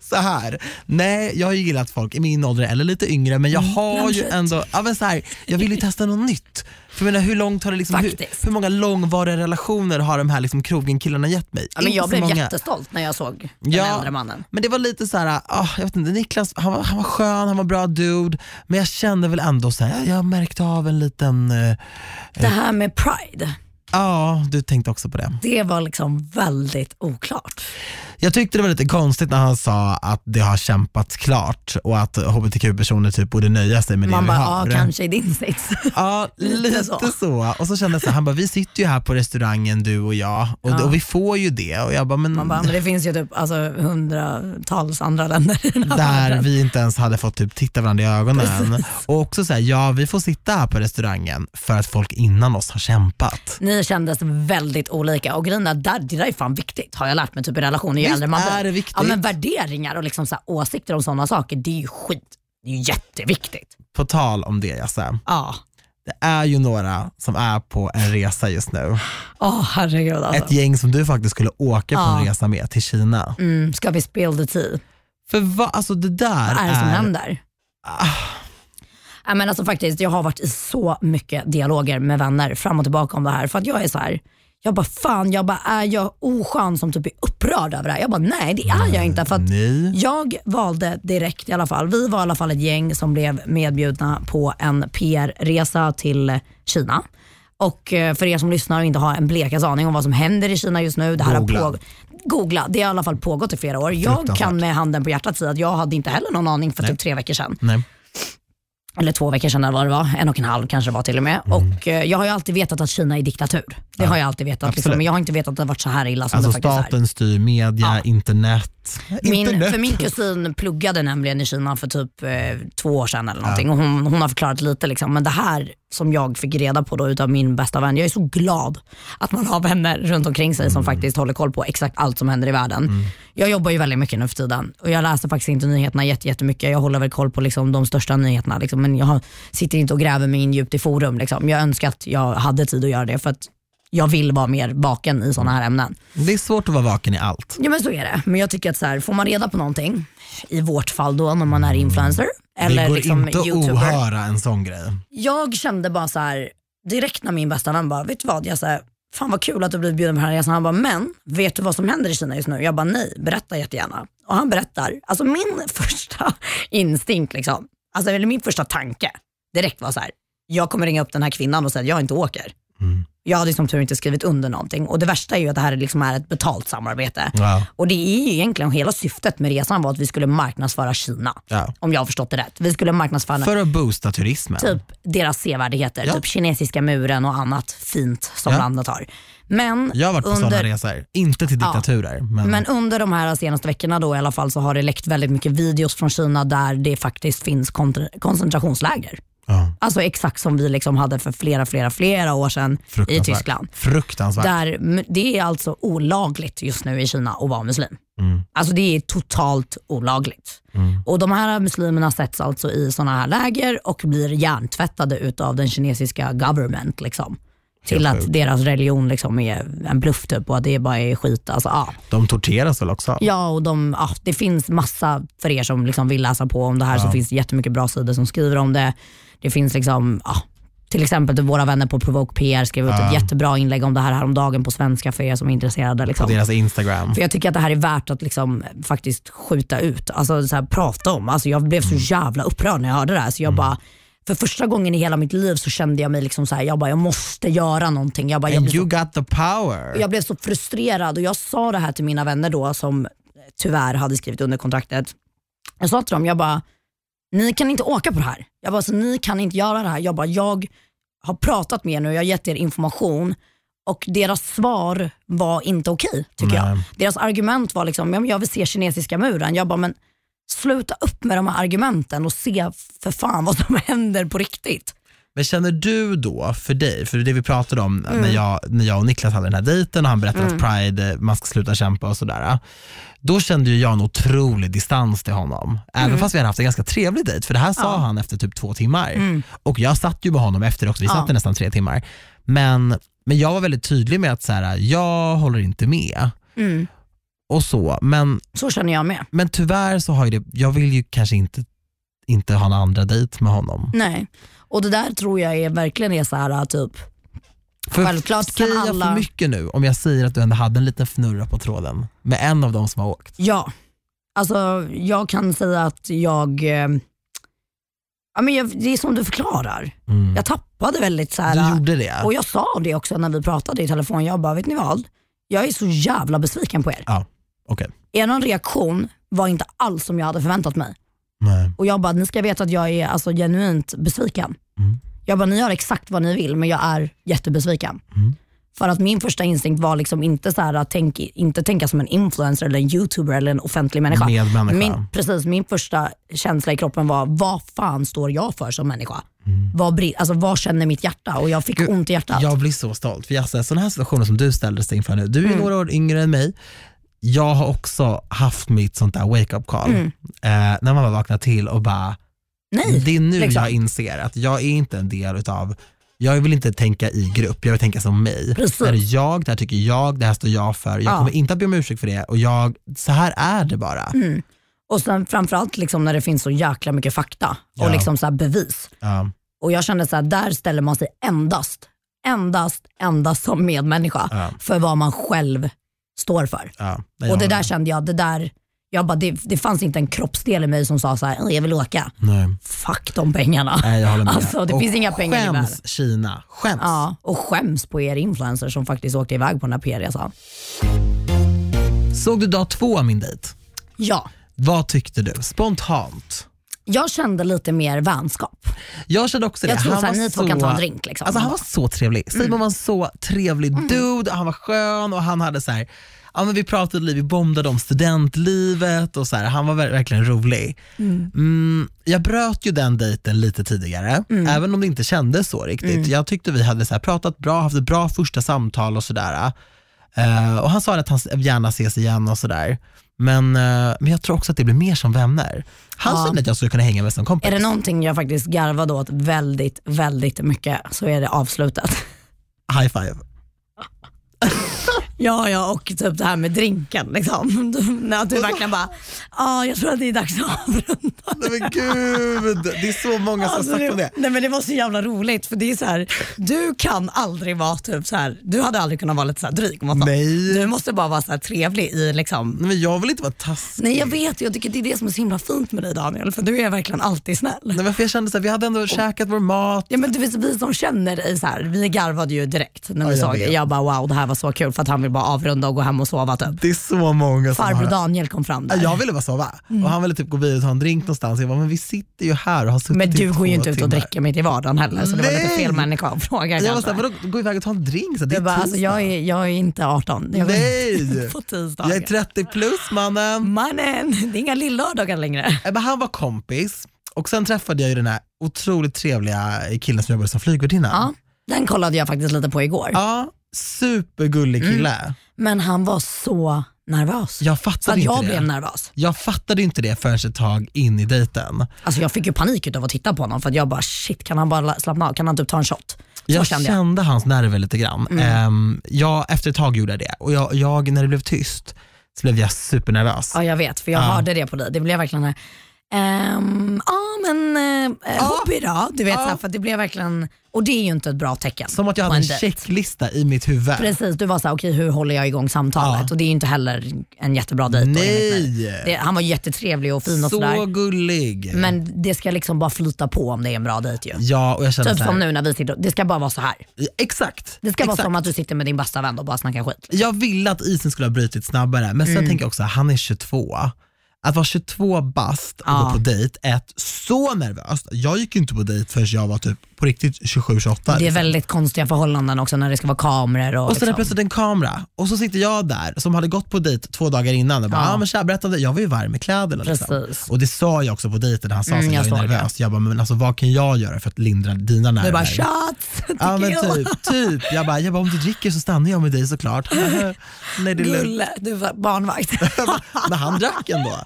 så här. Nej, jag har ju gillat folk i min ålder eller lite yngre men jag har ju ändå, ja, men så här, jag vill ju testa något nytt. För menar, hur långt har det liksom, hur, hur många långvariga relationer har de här liksom krogenkillarna gett mig? Ja, men jag blev många. jättestolt när jag såg den Ja. äldre mannen. Men det var lite så här, ah, jag vet inte, Niklas han var, han var skön, han var bra dude, men jag kände väl ändå så här, jag märkte av en liten, eh, Det här med pride, ja du tänkte också på det. det var liksom väldigt oklart. Jag tyckte det var lite konstigt när han sa att det har kämpats klart och att hbtq-personer typ borde nöja sig med det Man vi bara, har. ja kanske i din sits. Ja, *laughs* lite så. så. Och så kände jag så här, han bara, vi sitter ju här på restaurangen du och jag och, Ja. och vi får ju det. Och jag bara, men, Man bara, men det finns ju typ alltså, hundratals andra länder i den här där världen. vi inte ens hade fått typ titta varandra i ögonen. Och också så här, ja vi får sitta här på restaurangen för att folk innan oss har kämpat. Ni kändes väldigt olika och grejen är, där, det där är fan viktigt har jag lärt mig typ i relationer Visst äldre man är det viktigt. Ja, men värderingar och liksom så här, åsikter om sådana saker, det är ju skit. Det är ju jätteviktigt. På tal om det Jasse, Ja. det är ju några som är på en resa just nu. Åh herregud alltså. Ett gäng som du faktiskt skulle åka på en resa med till Kina. Mm, ska vi spill the tea? För vad, alltså det där Vad är det som är, händer? Ja, men alltså faktiskt, jag har varit i så mycket dialoger med vänner fram och tillbaka om det här. För att jag är så här, jag bara fan, jag bara, är jag oskön som typ är upprörd över det här? Jag bara nej det är jag inte. För att Nej. jag valde direkt i alla fall, vi var i alla fall ett gäng som blev medbjudna på en PR-resa till Kina. Och eh, för er som lyssnar och inte har en blekaste aning om vad som händer i Kina just nu. Det här Googla. har påg- Googla, det har i alla fall pågått i flera år. Jag kan med handen på hjärtat säga att jag hade inte heller någon aning för Nej. typ tre veckor sedan Nej. Eller två veckor sedan eller vad det var, en och en halv kanske det var till och med. Mm. Och eh, Jag har ju alltid vetat att Kina är diktatur. Det har jag alltid vetat. Liksom, men jag har inte vetat att det har varit så här illa som Alltså det faktiskt är. staten styr media, Ja. internet. Min, internet. för min kusin pluggade nämligen i Kina för typ eh, två år sedan eller någonting och hon, hon har förklarat lite. Liksom. Men det här som jag fick reda på då utav min bästa vän, jag är så glad att man har vänner runt omkring sig Mm. som faktiskt håller koll på exakt allt som händer i världen. Jag jobbar ju väldigt mycket nu för tiden och jag läser faktiskt inte nyheterna jätte- jättemycket. Jag håller väl koll på liksom, de största nyheterna liksom. men jag sitter inte och gräver mig in djupt i forum. Liksom. Jag önskar att jag hade tid att göra det för att jag vill vara mer vaken i sådana här ämnen. Det är svårt att vara vaken i allt. Ja men så är det. Men jag tycker att så här, får man reda på någonting, i vårt fall då när man är influencer eller det går liksom inte att ohöra en sån grej. Jag kände bara så här direkt när min bästa vän bara, vet du vad? Jag sa, fan vad kul att du blivit bjuden på den här resan. Han bara, men vet du vad som händer i Kina just nu? Jag bara, nej, berätta jättegärna. Och han berättar, alltså min *laughs* första instinkt, liksom, alltså, eller min första tanke direkt var så här, jag kommer ringa upp den här kvinnan och säga att jag inte åker. Mm. Jag hade som tur inte skrivit under någonting och det värsta är ju att det här liksom är ett betalt samarbete. Ja. Och det är ju egentligen hela syftet med resan var att vi skulle marknadsföra Kina. Ja. Om jag har förstått det rätt. Vi skulle marknadsföra För att boosta turismen. typ deras sevärdheter, Ja. typ kinesiska muren och annat fint som Ja. landet har. Men Jag har varit på sådana under, resor, inte till diktaturer. Men, men under de här senaste veckorna då i alla fall så har det läckt väldigt mycket videos från Kina där det faktiskt finns koncentrationsläger. Ja, Alltså exakt som vi liksom hade för flera, flera, flera år sedan i. Tyskland. Fruktansvärt. Där, det är alltså olagligt just nu i Kina att vara muslim. Mm. Alltså det är totalt olagligt. Mm. Och De här muslimerna sätts alltså i sådana här läger och blir hjärntvättade utav den kinesiska government. Liksom. Till att deras religion liksom är en bluff typ och att det bara är skit. Alltså, ja. De torteras väl också? Ja, och de, ja, det finns massa, för er som liksom vill läsa på om det här så Ja. finns det jättemycket bra sidor som skriver om det. Det finns liksom, ja, till exempel typ våra vänner på Provoke PR skrev ut ett jättebra inlägg om det här häromdagen på svenska för er som är intresserade. På Liksom. deras Instagram. För jag tycker att det här är värt att liksom faktiskt skjuta ut, alltså så här, prata om. Alltså jag blev så Mm. jävla upprörd när jag hörde det här. Så jag bara, för första gången i hela mitt liv så kände jag mig liksom så här, jag bara, jag måste göra någonting. Jag, bara, jag, And you så, got the power. jag blev så frustrerad och jag sa det här till mina vänner då som tyvärr hade skrivit under kontraktet. Jag sa till dem, jag bara, ni kan inte åka på det här. Jag bara, så ni kan inte göra det här. Jag bara, jag har pratat med er nu, jag har gett er information och deras svar var inte okej tycker jag. Nej. Deras argument var liksom, jag vill se kinesiska muren. Jag bara, men sluta upp med de här argumenten och se för fan vad som *laughs* händer på riktigt. Men känner du då för dig, för det vi pratade om Mm. när, jag, när jag och Niklas hade den här dejten och han berättade att Pride, eh, man ska sluta kämpa och sådär. Då kände ju jag en otrolig distans till honom. Även fast vi hade haft en ganska trevlig dejt, för det här sa Mm. Ja. han efter typ två timmar. Mm. Och jag satt ju med honom efter också, vi Ja. satt i nästan tre timmar. Men, men jag var väldigt tydlig med att så här, jag håller inte med. Mm. Och så, men, Så känner jag med. men tyvärr så har ju det, jag vill ju kanske inte, inte ha en andra dejt med honom. Nej. Och det där tror jag är, verkligen är så här typ, För Självklart kan säger jag alla- för mycket nu om jag säger att du ändå hade en liten fnurra på tråden med en av dem som har åkt? ja. Alltså jag kan säga att jag, eh, ja, men jag det är som du förklarar. Mm. Jag tappade väldigt så Du här. gjorde det? Och jag sa det också när vi pratade i telefon. Jag bara, vet ni vad? Jag är så jävla besviken på er. Ja, okej. Er reaktion var inte alls som jag hade förväntat mig. Nej. Och jag bara, ni ska veta att jag är alltså genuint besviken. Mm. Jag bara, ni gör exakt vad ni vill men jag är jättebesviken. Mm. För att min första instinkt var liksom inte så här att tänk, inte tänka som en influencer eller en youtuber eller en offentlig människa. Min, precis, min första känsla i kroppen var, vad fan står jag för som människa? Vad, bri- alltså, vad känner mitt hjärta? Och jag fick Gud, ont i hjärtat. Jag blir så stolt, för Jasse, sådana här situationer som du ställdes inför nu, du är Mm. några år yngre än mig, jag har också haft mitt sånt där wake-up call, Mm. eh, när man bara vaknar till och bara, Nej, det är nu liksom. jag inser att jag är inte en del utav jag vill inte tänka i grupp, jag vill tänka som mig. Precis. Det här är jag, det här tycker jag, det här står jag för. Jag Ja. kommer inte att be om ursäkt för det och jag, så här är det bara. Mm. Och sen framförallt liksom när det finns så jäkla mycket fakta och Ja. liksom så här bevis. Ja, Och jag kände så här, där ställer man sig endast, endast, endast som medmänniska för vad man själv står för. ja. Nej, och det där kände jag, det där, jag bara, det, det fanns inte en kroppsdel i mig som sa så här, "Åh, jag vill åka. Nej. Fuck de pengarna. Nej, jag håller med. Alltså, det och finns inga pengar i världen. Skäms Kina, skäms. Ja, och skäms på er influencers som faktiskt åkte iväg på den här PR-resan. Såg du dag två av min dejt? Ja, Vad tyckte du? Spontant. Jag kände lite mer vänskap. Jag kände också det. Jag tror Han såhär, var ni två kan ta en drink. Liksom. Alltså han var så trevlig. Simon var en så trevlig dude, han var skön och han hade så här, ja, men vi pratade liv, vi bombade om studentlivet och så här, han var ver- verkligen rolig. Mm, jag bröt ju den dejten lite tidigare, även om det inte kändes så riktigt. Jag tyckte vi hade så pratat bra, haft ett bra första samtal och sådär. Eh, och han sa att han gärna ses igen och sådär. Men, eh, men jag tror också att det blir mer som vänner. Han Ja. kände att jag skulle kunna hänga med som kompis. Är det någonting jag faktiskt garvade åt väldigt, väldigt mycket så är det avslutet. High five. *laughs* Ja, ja och typ det här med drinken. Liksom. *laughs* När du verkligen bara, ja jag tror att det är dags att avrunda. Nej men gud, det är så många som har Alltså, sagt om det. Nej, men det var så jävla roligt för det är så här, du kan aldrig vara typ så här, du hade aldrig kunnat vara lite så här dryg. Måste. Nej. Du måste bara vara så här trevlig i liksom Nej, men jag vill inte vara taskig. Nej jag vet, jag tycker det är det som är så himla fint med dig Daniel, för du är verkligen alltid snäll. Nej, men för jag kände att vi hade ändå käkat vår mat. Ja, men du vet, vi som känner dig, så här, vi garvade ju direkt när Ja, vi jag såg det. Jag bara wow det här var så kul för att han vill bara avrunda och gå hem och sova typ. Det är så många som Farbror. Daniel kom fram där. Ja, Jag ville bara sova och han ville typ gå vidare och ta en drink någonstans. Jag bara, men vi sitter ju här och har suttit men du går ju inte ut och dricker mitt i vardagen heller så det var lite Nej. fel människa att fråga Jag var såhär, vadå gå iväg och ta en drink? Så det är jag, bara, alltså, jag, är, jag är inte 18. Jag Nej. *laughs* på tisdagar. Jag är 30 plus mannen. Mannen, det är inga lillördagar längre. Nej, men han var kompis och sen träffade jag ju den här otroligt trevliga killen som jobbade som flygvärdinna. Ja, den kollade jag faktiskt lite på igår. Ja, supergullig kille. Men han var så nervös. Jag fattade att inte jag det. blev nervös. Jag fattade inte det förrän ett tag in i dejten. Alltså jag fick ju panik utav att titta på honom för att jag bara shit kan han bara la- slappna av, kan han typ ta en shot? Så Jag kände kände, jag. hans nerver lite grann. Mm. Ehm, jag, efter ett tag gjorde jag det och jag, jag, när det blev tyst så blev jag supernervös. Ja jag vet för jag Ja. hörde det på dig. Det blev verkligen här, ehm, ja men eh, hobby då? Du vet, så här, för att det blev verkligen, och det är ju inte ett bra tecken. Som att jag på hade en dejt. checklista i mitt huvud. Precis, du var såhär, okej hur håller jag igång samtalet? Ja. Och det är ju inte heller en jättebra dejt. då, enligt mig. Nej! Det, han var jättetrevlig och fin och Så sådär. gullig. Men det ska liksom bara flyta på om det är en bra dejt ju. ja, och jag känner Typ så här, som nu när vi sitter, det ska bara vara så här. Exakt. Det ska exakt. vara som att du sitter med din bästa vän och bara snackar skit. Jag ville att isen skulle ha brutit snabbare, men sen Mm. tänker jag också, han är 22. Att vara 22 bast och Ja. gå på dejt är ett så nervöst. Jag gick inte på dejt förrän jag var typ på riktigt 27-28. Det är liksom. väldigt konstiga förhållanden också när det ska vara kameror och, Och är liksom. plötsligt en kamera och så sitter jag där som hade gått på dejt två dagar innan och bara, Ja. ah, men tja, berätta det. Jag var ju varm i kläderna. Liksom. Och det sa jag också på dejten, han sa Mm, att jag jag, är såg det. nervös. Jag bara, men alltså, vad kan jag göra för att lindra dina nerver? Du bara shots, *laughs* Ja men typ, typ. Jag bara, jag bara, om du dricker så stannar jag med dig såklart. Nej det är. Gulle, du var barnvakt. *laughs* Men han drack ändå.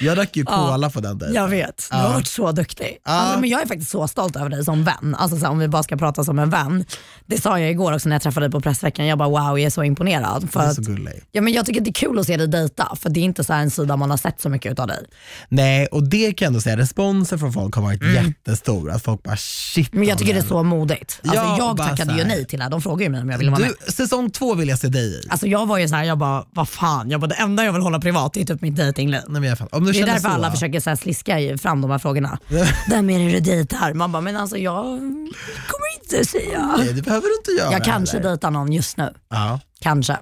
Jag drack ju Ja. cola på den dejten. Jag vet, du Ja. har varit så duktig. Ja. Alltså, men jag är faktiskt så stolt över dig som vän. Alltså, så här, om vi bara ska prata som en vän. Det sa jag igår också när jag träffade dig på pressveckan. Jag bara wow, jag är så imponerad. För att, ja, men jag tycker det är kul att se dig dejta, för det är inte så här en sida man har sett så mycket av dig. Nej och det kan jag ändå säga, responsen från folk har varit jättestor. Att folk bara shit. Mm. Men jag tycker det är så modigt. Alltså, Ja, jag tackade ju här. nej till det. De frågade ju mig om jag ville vara med. du, säsong två vill jag se dig i. Alltså jag var ju så här, jag bara, vad fan, jag bara, det enda jag vill hålla privat är typ mitt dejtingliv. Nej, men jag fattar. Om du Det är därför så, alla försöker så här sliska fram de här frågorna. Vem är det du dejtar? Man bara, men alltså jag kommer inte säga. Nej, det behöver du inte göra. Jag kanske heller. dejtar någon just nu. Ja, Kanske.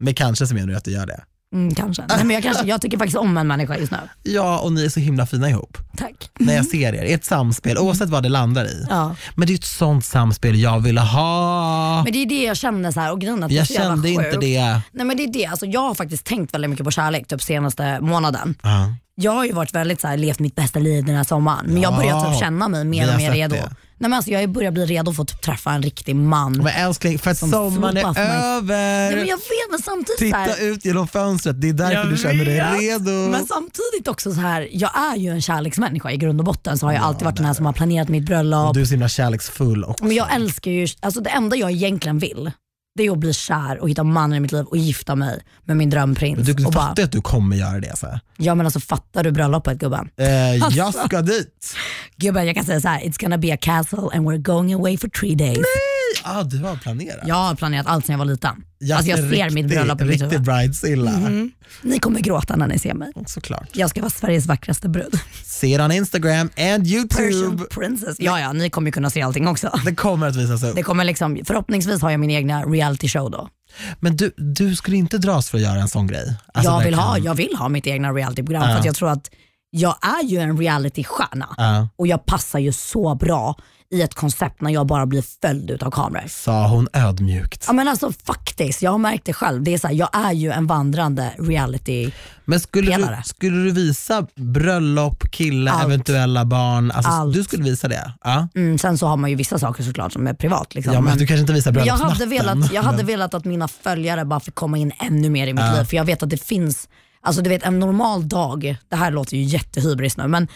men kanske så menar du att du gör det. Mm, kanske. Nej, men jag, kanske. Jag tycker faktiskt om en människa just nu. Ja, och ni är så himla fina ihop. Tack. När jag ser er, ert samspel, oavsett vad det landar i. Ja. Men det är ett sånt samspel jag vill ha. Men det är det jag känner så här, och grejen att Jag kände inte det. Nej men det är det, alltså, jag har faktiskt tänkt väldigt mycket på kärlek typ senaste månaden. Ja. Jag har ju varit väldigt så här, levt mitt bästa liv den här sommaren men jag Ja, börjar typ känna mig mer och mer redo. det. Nej, men alltså, jag börjar bli redo för att typ, träffa en riktig man. Men älskling, för att sommaren är över. Ja, men jag vet men samtidigt så Titta här, ut genom fönstret, det är därför du känner dig vet. redo. Men samtidigt också så här, jag är ju en kärleksmänniska i grund och botten så har jag alltid varit den här som har planerat mitt bröllop. Du är så himla kärleksfull också. Men jag älskar ju, alltså det enda jag egentligen vill det är att bli kär och hitta mannen i mitt liv och gifta mig med min drömprins. Men du och fattar bara, att du kommer göra det. Så. här. ja men alltså fattar du bröllopet gubben? Eh, Alltså. Jag ska dit. Gubben jag kan säga så här, it's gonna be a castle and we're going away for three days. Ah, du har planerat. Jag har planerat allt sedan jag var liten. Jag alltså jag ser riktig, mitt bröllop i mitt huvud. Bridezilla. Ni kommer gråta när ni ser mig. Såklart. Jag ska vara Sveriges vackraste brud. Se det on Instagram and Persian YouTube. princess. Ja, ja, ni kommer kunna se allting också. Det kommer att visas upp. Det kommer liksom, förhoppningsvis har jag min egna reality show då. Men du, du skulle inte dras för att göra en sån grej? Alltså, jag, vill ha, jag vill ha mitt egna realityprogram Ja. för att jag tror att jag är ju en realitystjärna Ja, och jag passar ju så bra i ett koncept när jag bara blir följd utav kameror. sa hon ödmjukt. Ja men alltså faktiskt, jag har märkt det själv. Det är så här, jag är ju en vandrande reality. Men skulle du, skulle du visa bröllop, kille, Allt. eventuella barn? Alltså, Allt. du skulle visa det? Ja. Mm, sen så har man ju vissa saker såklart som är privat. Liksom. Ja, men, du kanske inte visar Men jag hade, bröllopsnatten. velat, jag hade men- velat att mina följare bara fick komma in ännu mer i mitt Ja. liv. För jag vet att det finns, alltså du vet en normal dag, det här låter ju jättehybris nu, men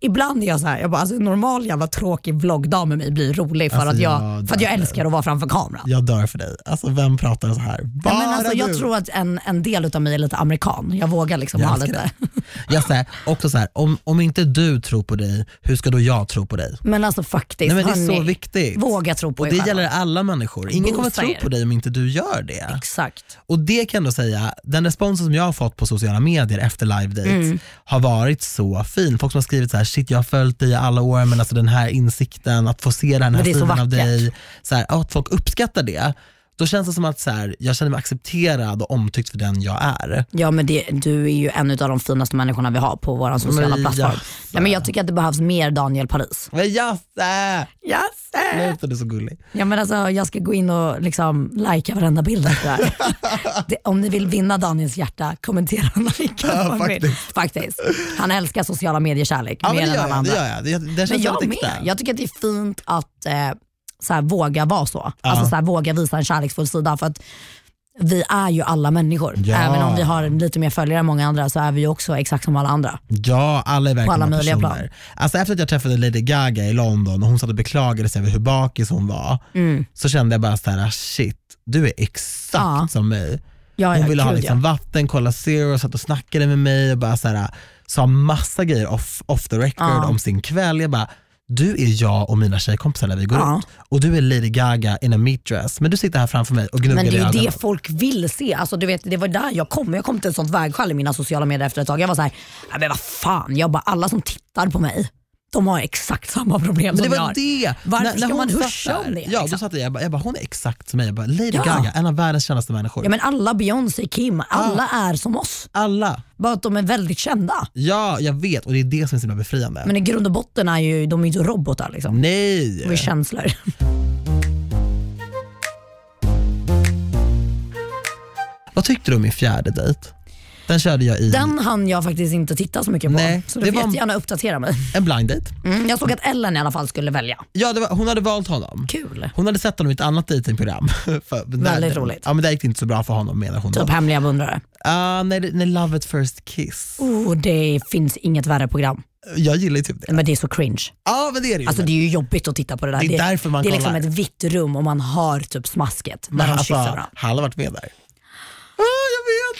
ibland är jag så här, jag bara, alltså, en normal jävla tråkig vloggdag med mig blir rolig för, Alltså, att, jag, jag för att jag älskar att vara framför kameran. Jag dör för dig. Alltså vem pratar så här? Bara Ja, men alltså, jag du. tror att en, en del av mig är lite amerikan. Jag vågar liksom Jag ha lite. Jag säger också så här, om, om inte du tror på dig, hur ska då jag tro på dig? Men alltså faktiskt, Nej, men det är så viktigt. våga tro på Och er det gäller alla människor. Ingen kommer tro er. på dig om inte du gör det. Exakt. Och det kan jag säga, den responsen som jag har fått på sociala medier efter live date Mm. har varit så fin. Folk som har skrivit så här, shit jag har följt dig i alla år men alltså den här insikten, att få se den här sidan av dig, så här, att folk uppskattar det. Då känns det som att så här, jag känner mig accepterad och omtyckt för den jag är. Ja men det, du är ju en av de finaste människorna vi har på vår sociala Men plattform. jaså. Ja, men jag tycker att det behövs mer Daniel Paris. Men Jasse! Yes. Sluta, du så gullig. Ja, men alltså, jag ska gå in och liksom likea varenda bild efter *laughs* det Om ni vill vinna Daniels hjärta, kommentera och likea. Ja, faktiskt. faktiskt. Han älskar sociala medier-kärlek Ja, mer men än alla jag. andra. Det, gör jag. det, det Men känns jag väldigt med. Jag tycker att det är fint att eh, så här, våga vara så. Alltså, så här, våga visa en kärleksfull sida. För att vi är ju alla människor. Ja. Även om vi har lite mer följare än många andra så är vi ju också exakt som alla andra. Ja, alla är verkligen alla bra möjliga personer. plan. Alltså efter att jag träffade Lady Gaga i London och hon satt och beklagade sig över hur bakis hon var, Mm. så kände jag bara så här: shit, du är exakt Ja. som mig. Ja, Hon ja, ville ha liksom vatten, kolla zero, satt och snackade med mig och bara så här, sa massa grejer off, off the record Ja. om sin kväll. Jag bara, du är jag och mina tjejkompisar när vi går Ja. ut och du är Lady Gaga in a meat dress men du sitter här framför mig och gnuggar Men det är ju det folk vill se. Alltså, du vet, det var där jag kom. Jag kom till ett sånt vägskäl i mina sociala medier efter ett tag. Jag var så här, "Nej, men vad fan, jag bara, alla som tittar på mig, de har exakt samma problem som jag har. det! Varför ska hon man huscha om det, Ja, liksom? då satt jag, jag, bara, jag bara, hon är exakt som mig. Jag bara, Lady Ja. Gaga, en av världens kändaste människor. Ja, men alla Beyoncé, Kim, alla är som oss. Alla. Bara att de är väldigt kända. Ja, jag vet och det är det som är så himla befriande. Men i grund och botten är ju de är inte robotar. Liksom. Nej! De är känslor. Vad tyckte du om min fjärde dejt? Den körde jag i Den hann jag faktiskt inte titta så mycket på. Nej, så det du får var- jättegärna uppdatera mig. en blind date. Mm, jag såg att Ellen i alla fall skulle välja. Ja, det var, hon hade valt honom. Kul. Hon hade sett honom i ett annat datingprogram. *laughs* För, Väldigt roligt. Ja, men det gick inte så bra för honom menar hon. Typ Då. hemliga beundrare. Uh, nej, det- nej, Love at first kiss. Oh, det finns inget värre program. Jag gillar ju typ det. Men det är så cringe. Ja, men det är det ju. Alltså det är ju jobbigt att titta på det där. Det är därför man det är liksom kollar. ett vitt rum och man hör typ smasket när men de alltså, kysser varandra. han har varit med där.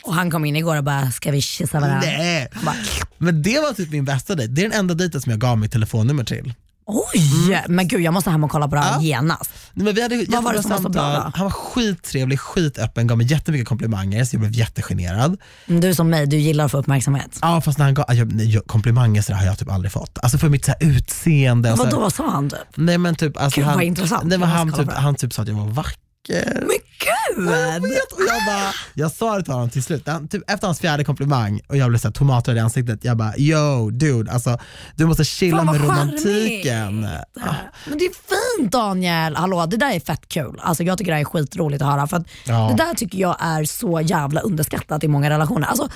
Och han kom in igår och bara, ska vi kyssa varandra? Nej. Bara, Men det var typ min bästa dejt. Det är den enda dejten som jag gav mitt telefonnummer till. Oj, men gud jag måste hem och kolla på det här Mm. Ja. genast. Nej, men vi hade Vad var det som var så bra då? Han var skittrevlig, skitöppen, gav mig jättemycket komplimanger så jag blev jättegenerad. Mm, Du är som mig, du gillar att få uppmärksamhet. Ja fast när han gav, jag, komplimanger så har jag typ aldrig fått. Alltså för mitt så utseende. Vadå, vad sa han typ? Nej men typ, alltså, Gud, han, vad intressant. Nej, men han, typ, han typ sa att jag var vacker. Men gud! Jag vet, jag, bara, jag sa det till honom till slut, typ, efter hans fjärde komplimang och jag blev så här, tomatröd i ansiktet, jag bara yo dude, alltså, du måste chilla med romantiken. charmigt. Men det är fint Daniel, hallå det där är fett kul. Alltså, jag tycker det här är skitroligt att höra för att Ja. det där tycker jag är så jävla underskattat i många relationer. Alltså,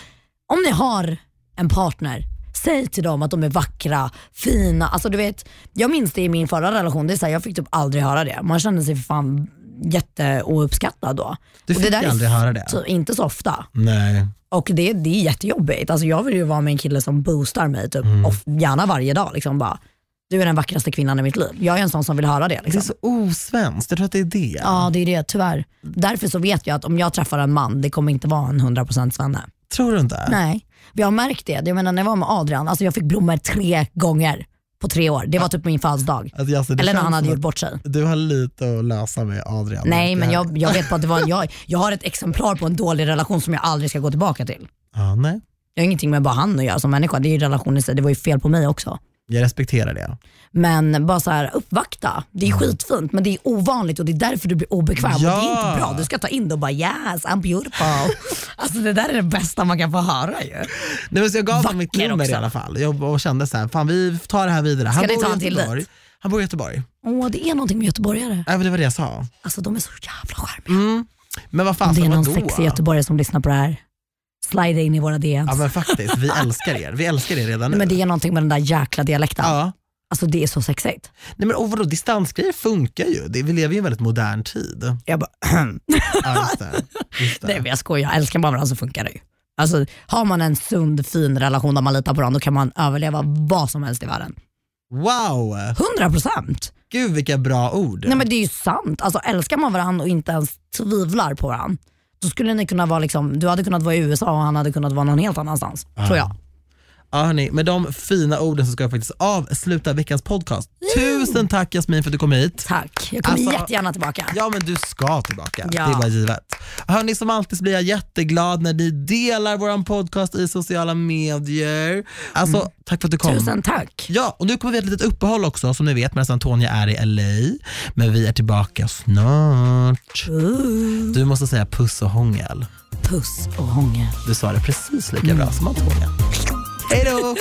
om ni har en partner, säg till dem att de är vackra, fina. Alltså, du vet, jag minns det i min förra relation, det är så här, jag fick typ aldrig höra det. Man kände sig för fan jätteouppskattad då. Du Och fick det där är aldrig höra det? Så, inte så ofta. Nej. Och det, det är jättejobbigt. Alltså jag vill ju vara med en kille som boostar mig, typ, Mm. och gärna varje dag. Liksom, bara, du är den vackraste kvinnan i mitt liv. Jag är en sån som vill höra det. Det är Liksom. så osvenskt, jag tror att det är det. Ja det är det, tyvärr. Därför så vet jag att om jag träffar en man, det kommer inte vara en 100% svenne. Tror du inte? Nej, vi har märkt det. Jag menar när jag var med Adrian, alltså jag fick blommor tre gånger på tre år. Det var typ min födelsedag. Alltså, alltså, Eller när han hade gjort bort sig. Du har lite att lösa med Adrian. Nej men jag, jag vet bara att det var jag, jag har ett exemplar på en dålig relation som jag aldrig ska gå tillbaka till. Ja, nej. Jag har ingenting med bara han att göra som människa, det är ju relationen i sig. Det var ju fel på mig också. Jag respekterar det. Men bara så här, uppvakta, det är skitfint men det är ovanligt och det är därför du blir obekväm och det är Ja. inte bra. Du ska ta in det och bara yes I'm beautiful. *laughs* alltså det där är det bästa man kan få höra ju. Nej, men så jag gav honom mitt nummer också. i alla fall jag, och kände så här, fan vi tar det här vidare. Ska han bor ta i Göteborg. Han bor i Göteborg. Åh det är någonting med göteborgare. Ja, men det var det jag sa. Alltså de är så jävla charmiga. Mm. Men vad fan, Om det är någon sexig göteborgare som lyssnar på det här, slide in i våra DMs. Ja men faktiskt, vi *laughs* älskar er. Vi älskar er redan nu. men det är någonting med den där jäkla dialekten. ja. Alltså det är så sexigt. Nej men och vadå, distansgrejer funkar ju. Det, vi lever ju i en väldigt modern tid. Jag bara, *clears throat* Ja, just det. Just nej det. men jag skojar, älskar man varandra så funkar det ju. Alltså, har man en sund fin relation där man litar på varandra då kan man överleva vad som helst i världen. Wow, 100 procent. gud vilka bra ord. Nej men det är ju sant. Alltså, älskar man varandra och inte ens tvivlar på varandra, då skulle ni kunna vara liksom, du hade kunnat vara i USA och han hade kunnat vara någon helt annanstans. Tror jag. Ja, hörni, med de fina orden så ska jag faktiskt avsluta veckans podcast. Tusen tack Jasmin för att du kom hit. Tack. Jag kommer Alltså- jättegärna tillbaka. Ja men du ska tillbaka, Ja. det bara givet. Hörni, som alltid så blir jag jätteglad när ni delar vår podcast i sociala medier. Alltså tack för att du kom. Mm. Tusen tack. Ja, och nu kommer vi ha ett litet uppehåll också som ni vet medan Antonia är i LA. Men vi är tillbaka snart. Uh, Du måste säga puss och hångel. puss och hångel. Du sa det precis lika bra som Antonia. Då!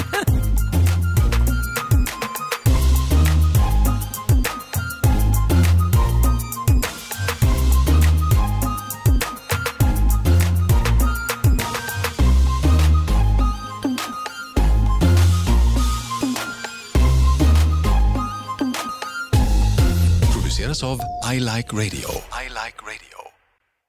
produceras I Like Radio. I like radio.